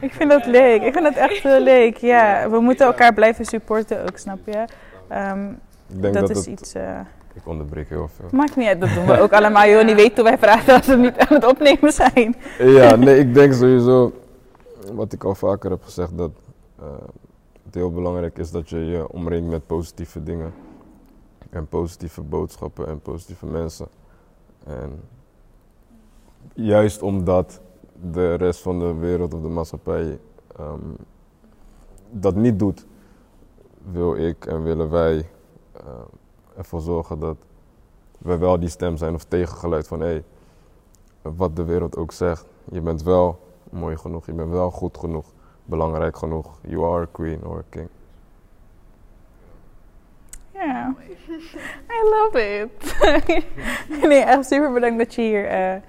Ik vind dat leuk. Ik vind het echt heel leuk. Ja, we moeten elkaar blijven supporten ook, snap je? Ehm, Ik denk dat, dat, is het, iets... eh, ik onderbreek heel veel. maakt niet uit, dat doen we ook allemaal. Joh, niet weten hoe wij praten als we niet aan het opnemen zijn. Ja, nee, ik denk sowieso, wat ik al vaker heb gezegd, dat eh, het heel belangrijk is dat je je omringt met positieve dingen. En positieve boodschappen en positieve mensen. En juist omdat de rest van de wereld of de maatschappij ehm, dat niet doet, wil ik en willen wij eh, ervoor zorgen dat we wel die stem zijn of tegengeluid van hé, hey, wat de wereld ook zegt. Je bent wel mooi genoeg, je bent wel goed genoeg, belangrijk genoeg. You are a queen or a king. Ja, I love it. nee, echt super bedankt dat je hier eh,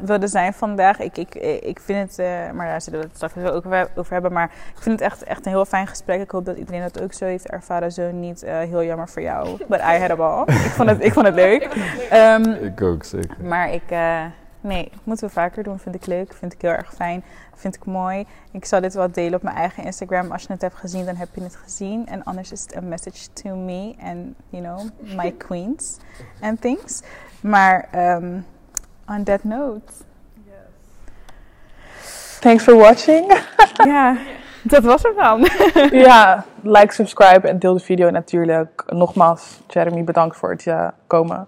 wilde zijn vandaag. Ik, ik, ik vind het, eh, maar daar zullen we het straks wel ook over hebben. Maar ik vind het echt, echt een heel fijn gesprek. Ik hoop dat iedereen dat ook zo heeft ervaren. Zo niet eh, heel jammer voor jou. But I had a ball. ik, vond het, ik vond het leuk. Ehm, Ik ook, zeker. maar ik, eh, nee, moeten we vaker doen. Vind ik leuk. Vind ik heel erg fijn. Vind ik mooi. Ik zal dit wel delen op mijn eigen Instagram. Als je het hebt gezien, dan heb je het gezien. En anders is het een message to me and, you know, my queens and things. Maar um, on that note. Thanks for watching. ja, dat was het dan. ja, like, subscribe en deel de video natuurlijk. Nogmaals, Jeremy, bedankt voor het eh, komen.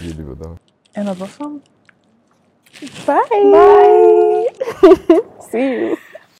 Jullie bedankt. En dat was dan. Bye. Bye. See you.